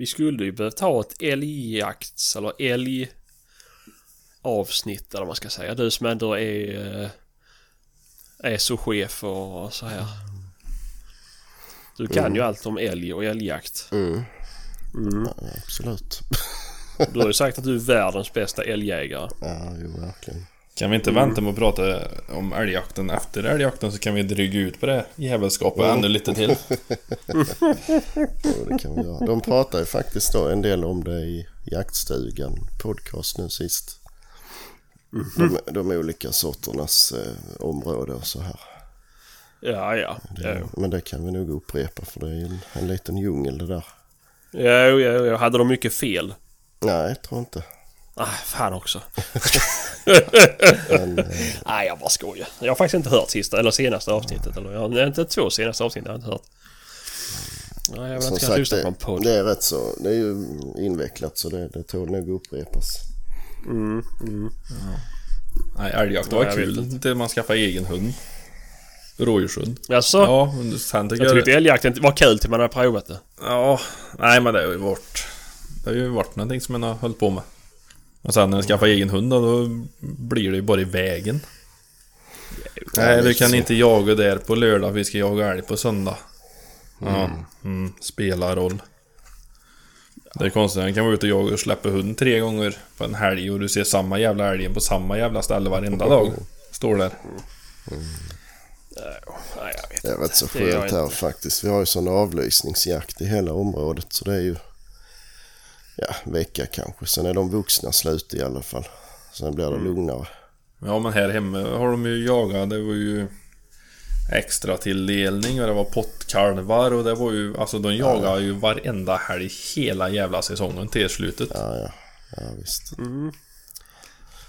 vi skulle ju behöva ta ett älgjakts eller älgavsnitt eller vad man ska säga. Du som ändå är, eh, är så chef och så här. Du kan ju allt om älg och älgjakt. Mm. Mm. ja, absolut. Du har ju sagt att du är världens bästa älgjägare. Ja, jo, verkligen. Kan vi inte vänta med att prata om älgjakten efter älgjakten så kan vi dryga ut på det jävelskapet ännu lite till. Jo, det kan vi göra. De pratar ju faktiskt då en del om det i jaktstugan podcast nu sist. De, de olika sorternas eh, område och så här. Ja, ja. Det, Men det kan vi nog upprepa för det är ju en, en liten djungel det där. jo, jo, jo. Hade de mycket fel? Nej, jag tror inte. Ah, fan också. Men, <laughs> eh, <laughs> Nej, jag bara skojar. Jag har faktiskt inte hört sista eller senaste avsnittet. Eller jag har inte två senaste avsnitt jag har inte hört. Nej, jag vill som inte sagt, lyssna på en det, podd. det är rätt så. Det är ju invecklat så det, det tål nog upprepas. Nej, älgjakt Ja, var jag vet kul till man skaffade egen hund. Rådjurshund. Jaså? Ja, sen tycker jag jag... tyckte älgjakten var kul till man hade provat det. Ja, nej men det har ju varit... Det har ju varit någonting som man har hållit på med. Och sen när jag skaffar egen hund då, då blir det ju bara i vägen. Nej, du kan inte jaga där på lördag, vi ska jaga älg på söndag. Ja, mm, spelar roll. Det är konstigt, han kan vara ute och jaga och släppa hund tre gånger på en helg och du ser samma jävla älgen på samma jävla ställe varenda dag. Står där. Nej, jag vet Det är rätt så skönt här inte. faktiskt. Vi har ju sån avlysningsjakt i hela området så det är ju ja, vecka kanske. Sen är de vuxna slut i alla fall. Sen blir det Mm. lugnare. Ja men här hemma har de ju jagat, det var ju extra tilldelning och det var pottkalvar och det var ju, alltså de jagar ju varenda helg hela jävla säsongen till slutet. Ja, ja. Ja, visst. Mm.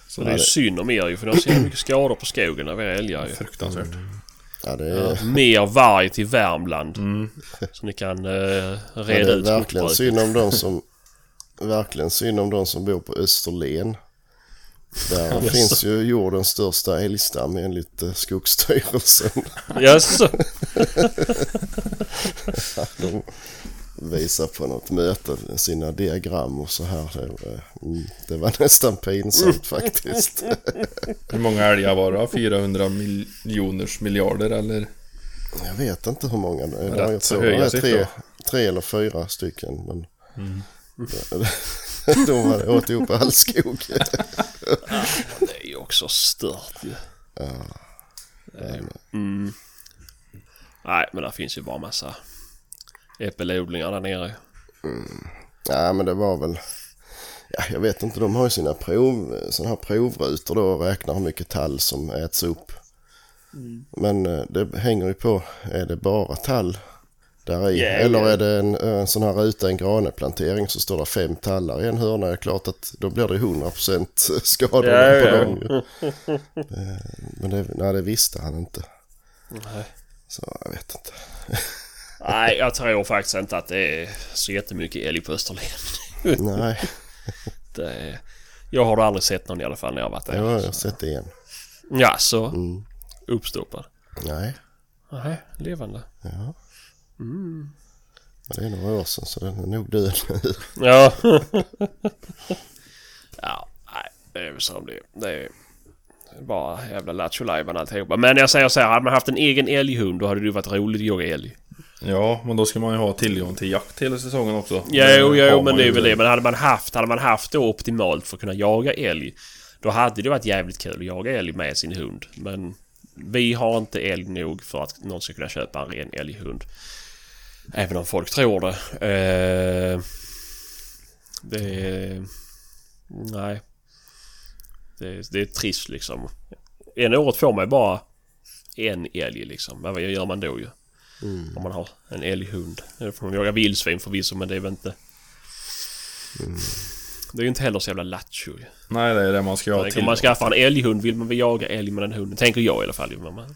Så det är ju synd om er ju för ni har så jävla mycket skador på skogen av era älgar ju. fruktansvärt. Ja, det är, Ja, <laughs> mer varg till Värmland. Så ni kan uh, ja, reda det är ut verkligen synd om de som verkligen synd om de som bor på Österlen. Där <laughs> finns ju jordens största älgstam enligt eh, Skogsstyrelsen. <laughs> Jaså? De visar på något möte sina diagram och så här. Det var, mm, var nästan pinsamt faktiskt. <laughs> Hur många älgar var det? 400 miljoners miljarder eller? Jag vet inte hur många det är. Jag tror det är tre, tre eller fyra stycken. Men de hade åt ihop all skog. Det är ju också stört ju. Ju- Mm. Nej, men det finns ju bara massa äppelodlingar där nere. Ja men det var väl... Ja, jag vet inte, de har ju sina prov, såna här provrutor då och räknar hur mycket tall som äts upp. Men eh, det hänger ju på, är det bara tall där i. Ja, Eller ja. är det en, en sån här ruta, en graneplantering så står det fem tallar i en hörna. Det är klart att då blir det 100% <laughs> skador Ja, på ja. dem. <laughs> Eh, Men det, nej, det visste han inte. Nej. Så jag vet inte. <laughs> Nej, jag tror faktiskt inte att det är så jättemycket älg på Österlen. Nej, Det är, jag har aldrig sett någon i alla fall när jag har varit där. jag har sett det igen. Ja, så Mm. uppstoppad. Nej, Nej, levande. ja. Mm. Men det är några år sedan så den är nog död nu. <laughs> Ja. <laughs> ja, nej, det är väl som det är. Det är bara jävla lattjo lajban alltihopa. Men jag säger så här, hade man haft en egen älghund då hade det ju varit roligt att jaga älg. Ja, men då ska man ju ha tillgång till jakt hela säsongen också. Ja, jo, jo, man men det är väl det. Men hade man haft, hade man haft det optimalt för att kunna jaga älg. Då hade det varit jävligt kul att jaga älg med sin hund. Men vi har inte älg nog för att någon ska kunna köpa en ren älghund. Även om folk tror det. Eh, det är... Nej. Det är, det är trist liksom. En året får man bara en älg liksom. Vad gör man då ju? Om man har en älghund. Eller får man jaga vildsvin förvisso men det är väl inte... Det är ju inte heller så jävla lattjo. Nej, det är det man ska ha Om till. man skaffar en älghund vill man väl jaga älg med den hunden. Tänker jag i alla fall. man-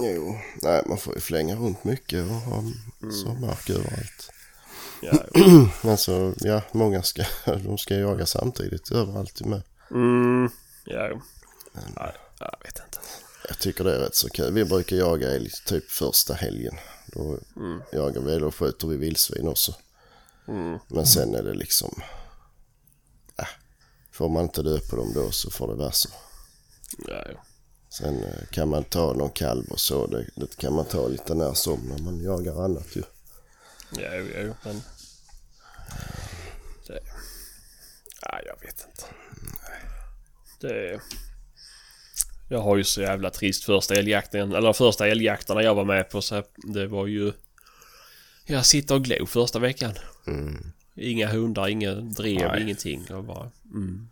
Jo, nej man får ju flänga runt mycket och ha Mm. så mark överallt. Ja, <clears throat> Men så, ja, många ska, <laughs> de ska jaga samtidigt överallt med. mm, ja, jo. Nej, jag vet inte. Jag tycker det är rätt så kul. Vi brukar jaga älg typ första helgen. Då jagar vi eller skjuter vi vildsvin också. Men sen är det liksom... Äh, får man inte dö på dem då så får det vara så. Ja, jo. Sen eh, kan man ta någon kalv och så. Det, det kan man ta lite när som när man jagar annat ju. Ja, jo, jo, men... Det... Ja, jag vet inte. Det... Jag har ju så jävla trist första älgjakten, eller första älgjakterna jag var med på så det var ju... Jag sitter och glo första veckan. Inga hundar, inga drev, Nej. ingenting. Jag bara... Mm.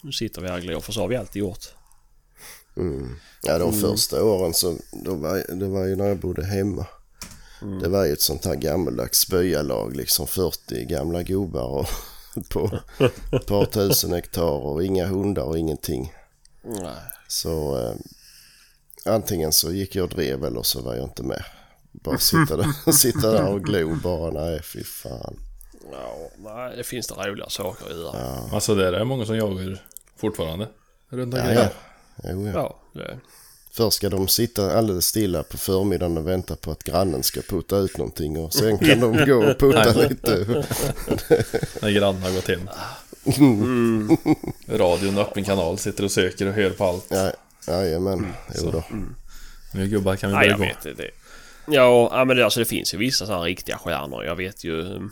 Nu sitter vi här och glor, för så har vi alltid gjort. Ja, de första åren så då var, det var ju när jag bodde hemma. Det var ju ett sånt här gammaldags spöjalag, liksom 40 gamla gubbar och <laughs> på ett par tusen hektar och inga hundar och ingenting. Nej. Så eh, antingen så gick jag och drev eller så var jag inte med. Bara sitta där, <laughs> sitta där och glo bara, nej fy fan. Ja, nej, det finns det roliga saker att göra. Alltså det är det många som jagar fortfarande. Runt Ja, omkring ja. här. Jo, ja. Ja, det... Först ska de sitta alldeles stilla på förmiddagen och vänta på att grannen ska putta ut någonting och sen kan de gå och putta lite. <laughs> När grannen har gått hem. Radion öppen kanal, sitter och söker och hör på allt. Ja, jajamän, jo då. Nu gubbar kan vi börja jag gå. vet inte. Ja, ja, men det, alltså, det finns ju vissa sådana riktiga stjärnor. Jag vet ju...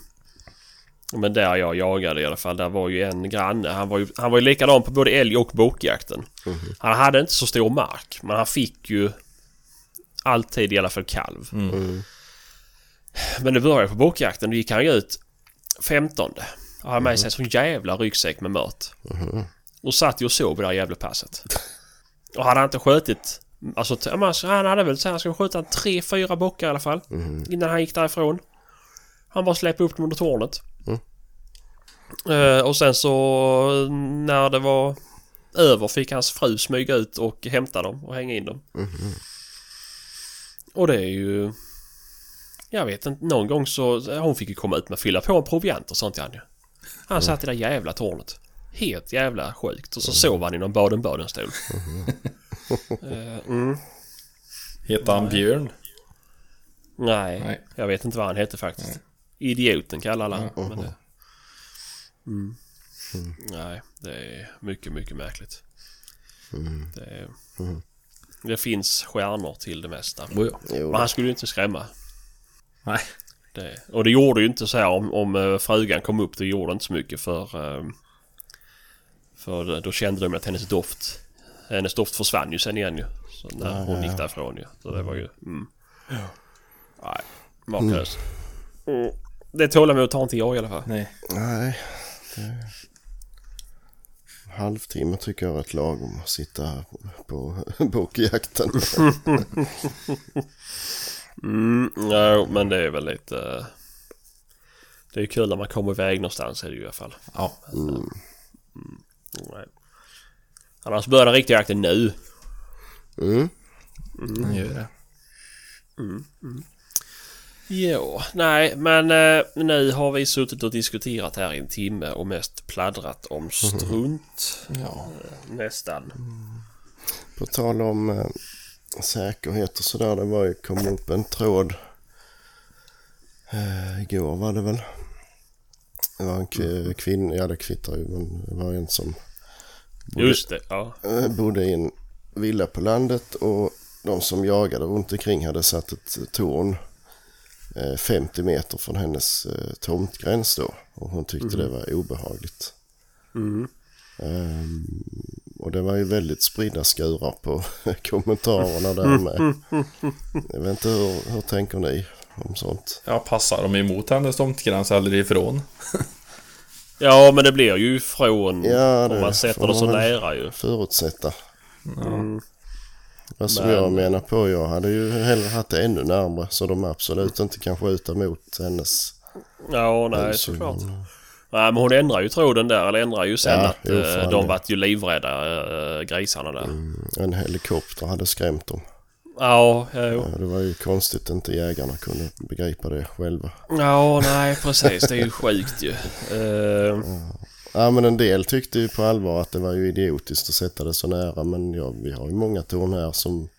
mm, Men där jag jagade i alla fall, där var ju en granne. Han var ju, han var ju likadan på både älg och bokjakten. Han hade inte så stor mark, men han fick ju alltid i alla fall kalv. Men det började på bokjakten, då gick han ju ut 15. Och hade med sig en sån jävla ryggsäck med mat. Och satt ju och sov i det här jävla passet. Och hade han inte skjutit... Alltså han hade väl så han skulle skjuta tre, fyra bockar i alla fall. Innan han gick därifrån. Han bara släppte upp dem under tornet. Eh, och sen så när det var över fick hans fru smyga ut och hämta dem och hänga in dem. Och det är ju... Jag vet inte, någon gång så... Hon fick ju komma ut med fylla på en proviant och sånt han ju. Han satt i det där jävla tornet. Helt jävla sjukt. Och så sov han i någon Baden-Baden-stol. Eh, mm. Heter han Björn? Nej, Nej. jag vet inte vad han hette faktiskt. Idioten kallar alla han. Men det... mm. Nej, det är mycket, mycket märkligt. Det, är... det finns stjärnor till det mesta. Ja. Jo Men han skulle ju inte skrämma. Nej. Det, och det gjorde ju inte så här om, om eh, frugan kom upp. Det gjorde inte så mycket för... eh, För då kände de att hennes doft... Hennes doft försvann ju sen igen ju. Så när hon gick därifrån ju. Så det var ju... Mm. Nej, makalöst. Mm. Det tålamodet har inte jag i alla fall. Nej. Nej. Det... Halvtimme tycker jag är ett lagom att sitta här på, <laughs> bokjakten. <laughs> Mm, ja, men det är väl lite... Det är ju kul när man kommer iväg någonstans är det ju i alla fall. Ja. Nej. Annars börjar den riktiga jakten nu. Mm. Den gör det. Jo, nej men eh, nu har vi suttit och diskuterat här i en timme och mest pladdrat om strunt. Ja. Nästan. På tal om eh, säkerhet och sådär. Det var ju, kom upp en tråd eh, igår var det väl. Det var en kv- kvinna, ja det kvittar ju men det var en som bodde, Just det, ja. eh, bodde i en villa på landet och de som jagade runt omkring hade satt ett torn 50 meter från hennes eh, tomtgräns då. Och hon tyckte det var obehagligt. Mm. Ehm, och det var ju väldigt spridda skurar på <laughs> kommentarerna där med. <laughs> Jag vet inte hur, hur tänker ni om sånt? ja, passar de emot hennes tomtgräns eller ifrån? <laughs> Ja men det blir ju från Ja, om det man sätter det så nära ju. Förutsätta. Mm. Vad som Men- jag menar på, jag hade ju hellre haft det ännu närmare så de absolut inte kan skjuta mot hennes Ja nej såklart. Nej men hon ändrar ju tråden där eller ändrar ju sen Ja, att jo, eh, fan de det. vart ju livrädda äh, grisarna där. En helikopter hade skrämt dem. Ja, jo. Ja, det var ju konstigt att inte jägarna kunde begripa det själva. Ja, nej precis. Det är ju sjukt ju. <laughs> Eh, Ja men en del tyckte ju på allvar att det var ju idiotiskt att sätta det så nära men ja, vi har ju många torn här som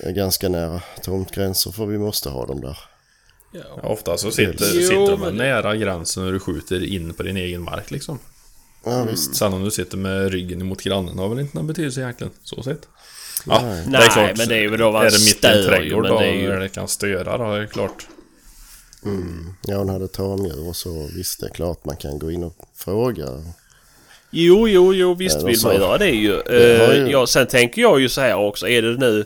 är ganska nära tomtgränser för vi måste ha dem där. Ja, ofta så sitter, Jo, sitter de men- nära gränsen när du skjuter in på din egen mark liksom. Ja visst. Sen om du sitter med ryggen emot grannen har väl inte någon betydelse egentligen. Så sett. Ja, Nej. det är klart. men det är ju då man Är det mitt i en ju, trädgård då, det är ju- det kan störa då, är det klart. Ja hon hade tamdjur och så visst det är klart man kan gå in och fråga. Jo, jo, jo, visst Ja, vill så- man göra det ju. Det Eh, ju- ja, sen tänker jag ju så här också. Är det nu...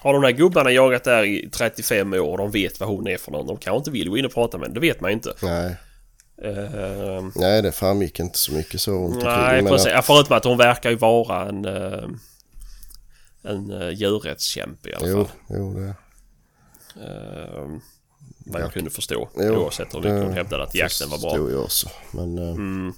Har de där gubbarna jagat där i 35 år och de vet vad hon är för någon. De kanske inte vill gå in och prata med henne. Det vet man inte. Nej, Eh, nej det framgick inte så mycket så runt nej, precis. att- Förutom att hon verkar ju vara en... eh, en uh, djurrättskämpe i alla Jo, fall. jo det. Eh, vad jag kunde förstå. Jo, oavsett hur mycket det hon hävdade att jakten var bra. förstod jag också. Men, eh, Mm.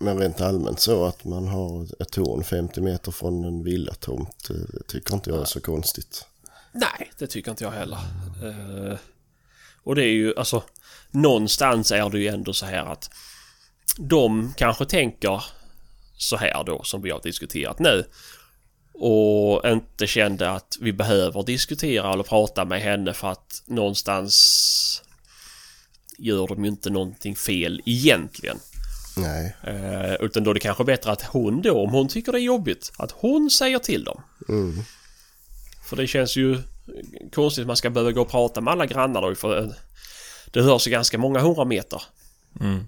men rent allmänt så att man har ett torn 50 meter från en villatomt. eh, Det tycker inte jag är så konstigt. Nej, det tycker inte jag heller. Eh, och det är ju alltså... Någonstans är det ju ändå så här att de kanske tänker så här då som vi har diskuterat nu. Och inte kände att vi behöver diskutera eller prata med henne för att någonstans gör de ju inte någonting fel egentligen. Nej, Eh, utan då är det kanske bättre att hon då, om hon tycker det är jobbigt, att hon säger till dem. mm. För det känns ju konstigt att man ska behöva gå och prata med alla grannar då för det hörs ju ganska många hundra meter. Mm.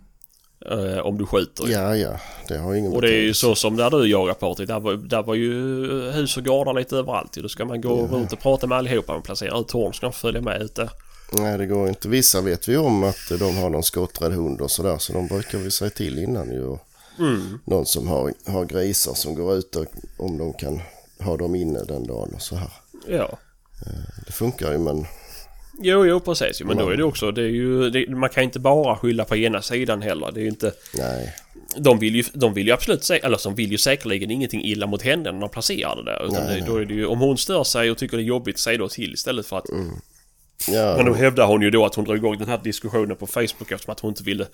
Eh, om du skjuter. ju. ja ja, det har ingen Och det är ju så som där du jagar Patrik. Där var, där var ju hus och gårdar lite överallt. Då ska man gå runt och prata med allihopa. Man placerar ut torn ska de följa med ut där. Nej, det går inte. Vissa vet vi om att de har någon skotträdd hund och sådär. Så de brukar vi säga till innan ju. Mm. Någon som har, har grisar som går ut och om de kan ha dem inne den dagen och så här. Ja. Det funkar ju men Jo, jo precis. Men då är det också, det är ju, det, man kan inte bara skylla på ena sidan heller. Det är ju inte... nej. De vill ju, de vill ju absolut, sä- eller de vill ju säkerligen ingenting illa mot henne när de placerar det där. Utan det, då är det ju, om hon stör sig och tycker det är jobbigt, säg då till istället för att... Ja, Men då hävdar hon ju då att hon drog igång den här diskussionen på Facebook eftersom att hon inte ville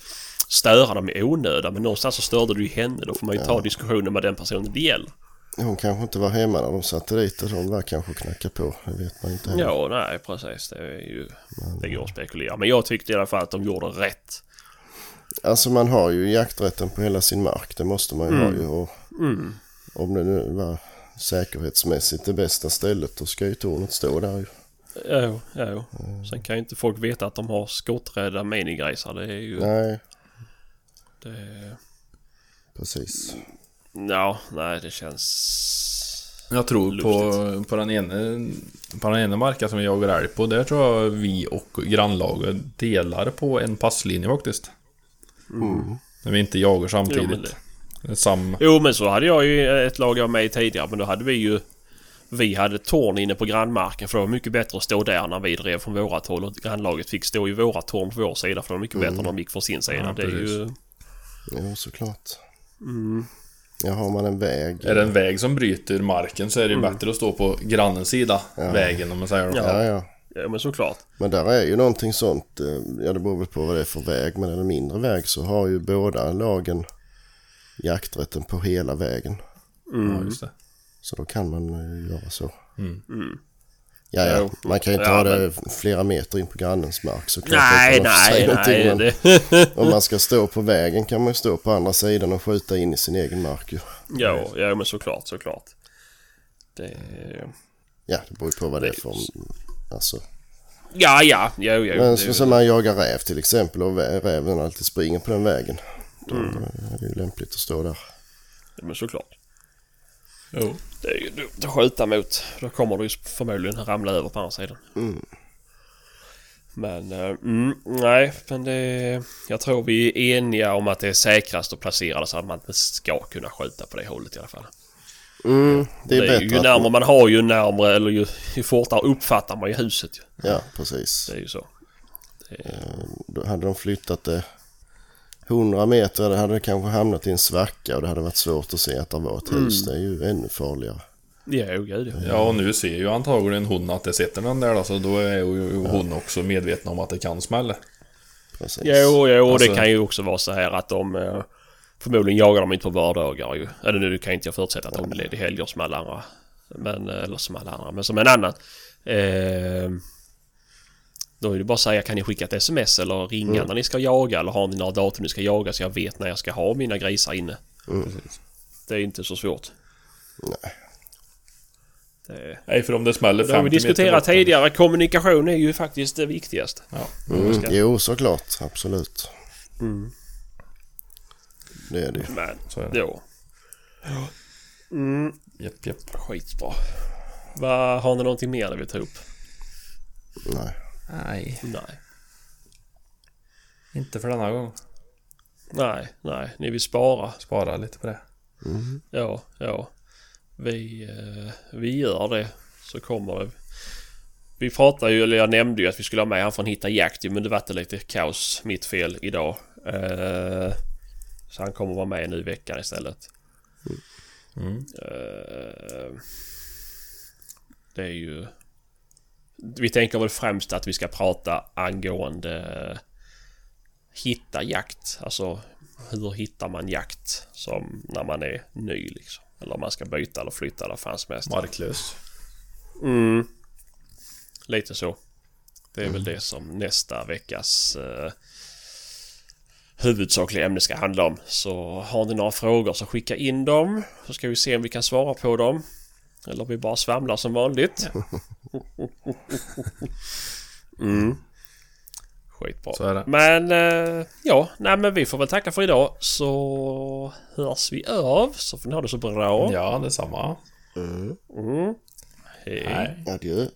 störa dem i onödan. Men någonstans så störde du ju henne. Då får man ju ta diskussionen med den personen det gäller. Hon kanske inte var hemma när de satte dit och de var kanske knacka på. Det vet man inte heller. Ja, nej precis. Det är ju... Det går att spekulera. Men jag tyckte i alla fall att de gjorde rätt. Alltså man har ju jakträtten på hela sin mark. Det måste man ju ha ju. Och Om det nu var säkerhetsmässigt det bästa stället då ska ju tornet stå där ju. Jo, jo. Sen kan ju inte folk veta att de har skotträdda minigrisar. Det är ju... Nej, Det... precis. Ja, nej det känns... Jag tror på, på, den ene, på den ena marken som vi jagar älg på, där tror jag vi och grannlaget delar på en passlinje faktiskt. När vi inte jagar samtidigt. Jo, men det- Samma. Jo men så hade jag ju ett lag jag med i tidigare men då hade vi ju vi hade torn inne på grannmarken för det var mycket bättre att stå där när vi drev från vårat håll och grannlaget fick stå i våra torn på vår sida för det var mycket bättre när de gick från sin sida. Ja, det är ju... Jo, såklart. Ja, har man en väg. Är det en väg som bryter marken så är det ju bättre att stå på grannens sida. Vägen om man säger det. Ja, ja. Ja men såklart. Men där är ju någonting sånt, eh, ja det beror väl på vad det är för väg, men är det en mindre väg så har ju båda lagen jakträtten på hela vägen. Ja, just det. Så då kan man eh, göra så. Mm. Ja, ja, man kan ju inte Ja, ha det flera meter in på grannens mark såklart. Nej, nej, nej. men Det... Om man ska stå på vägen kan man ju stå på andra sidan och skjuta in i sin egen mark ju. ja, ja men såklart, såklart. Det... Ja, det beror ju på vad det är för... Alltså. Ja, ja, jo, jo. Men det- så, som man jagar räv till exempel och räven alltid springer på den vägen. Då Mm. är det ju lämpligt att stå där. Men såklart. Jo. Det är ju dumt att skjuta mot. Då kommer du ju förmodligen ramla över på andra sidan. Men, eh, mm, nej, men det... Jag tror vi är eniga om att det är säkrast att placera det så att man inte ska kunna skjuta på det hållet i alla fall. Mm, det är, Det bättre ju närmare man har ju närmare, eller ju, ju fortare uppfattar man ju huset ju. Ja, precis. Det är ju så. Det är, Då hade de flyttat det 100 meter, det hade det kanske hamnat i en svacka och det hade varit svårt att se att det var ett hus. Mm. Det är ju ännu farligare. ja, gud ja. Ja, och nu ser ju antagligen hon att det sitter någon där då, så då är ju hon också medveten om att det kan smälla. Precis. Jo, jo, Alltså- det kan ju också vara så här att de... eh, Förmodligen jagar de inte på vardagar ju. Eller nu kan inte jag förutsätta att de är lediga helger som alla andra. Men, eh, eller som alla andra, men som en annan. Eh, då är det bara att säga, kan ni skicka ett sms eller ringa när ni ska jaga? Eller har ni några datum ni ska jaga så jag vet när jag ska ha mina grisar inne? Precis. Det är inte så svårt. Nej. Det, Nej, för om det smäller 50 det har vi diskuterat tidigare. Kommunikation är ju faktiskt det viktigaste. Ja. Mm, ska- Jo, såklart. Absolut. Mm. Det är det ju. Men, Så är det. då. Mm, Japp, japp. skitbra. Vad Har ni någonting mer ni vill ta upp? Nej. Nej, Nej. inte för denna gång. Nej, nej. Ni vill spara. Spara lite på det. Ja, ja. Vi, eh, vi gör det. Så kommer det. Vi pratade ju, eller jag nämnde ju att vi skulle ha med han från Hitta Jakt men det vart lite kaos. Mitt fel idag. Eh, så han kommer vara med nu i veckan istället. Mm. Eh, det är ju... Vi tänker väl främst att vi ska prata angående hitta jakt. Alltså hur hittar man jakt som när man är ny liksom. Eller om man ska byta eller flytta eller fan som helst. Marklös. Mm. Lite så. Det är väl det som nästa veckas eh, huvudsakliga ämne ska handla om. Så har ni några frågor så skicka in dem. Så ska vi se om vi kan svara på dem. Eller om vi bara svamlar som vanligt. <laughs> mm. Skitbra. Så är det. Men eh, ja, nej men vi får väl tacka för idag. Så hörs vi av. Så får ni ha det så bra. Ja, detsamma. Mm. Mm. Hej. Adjö.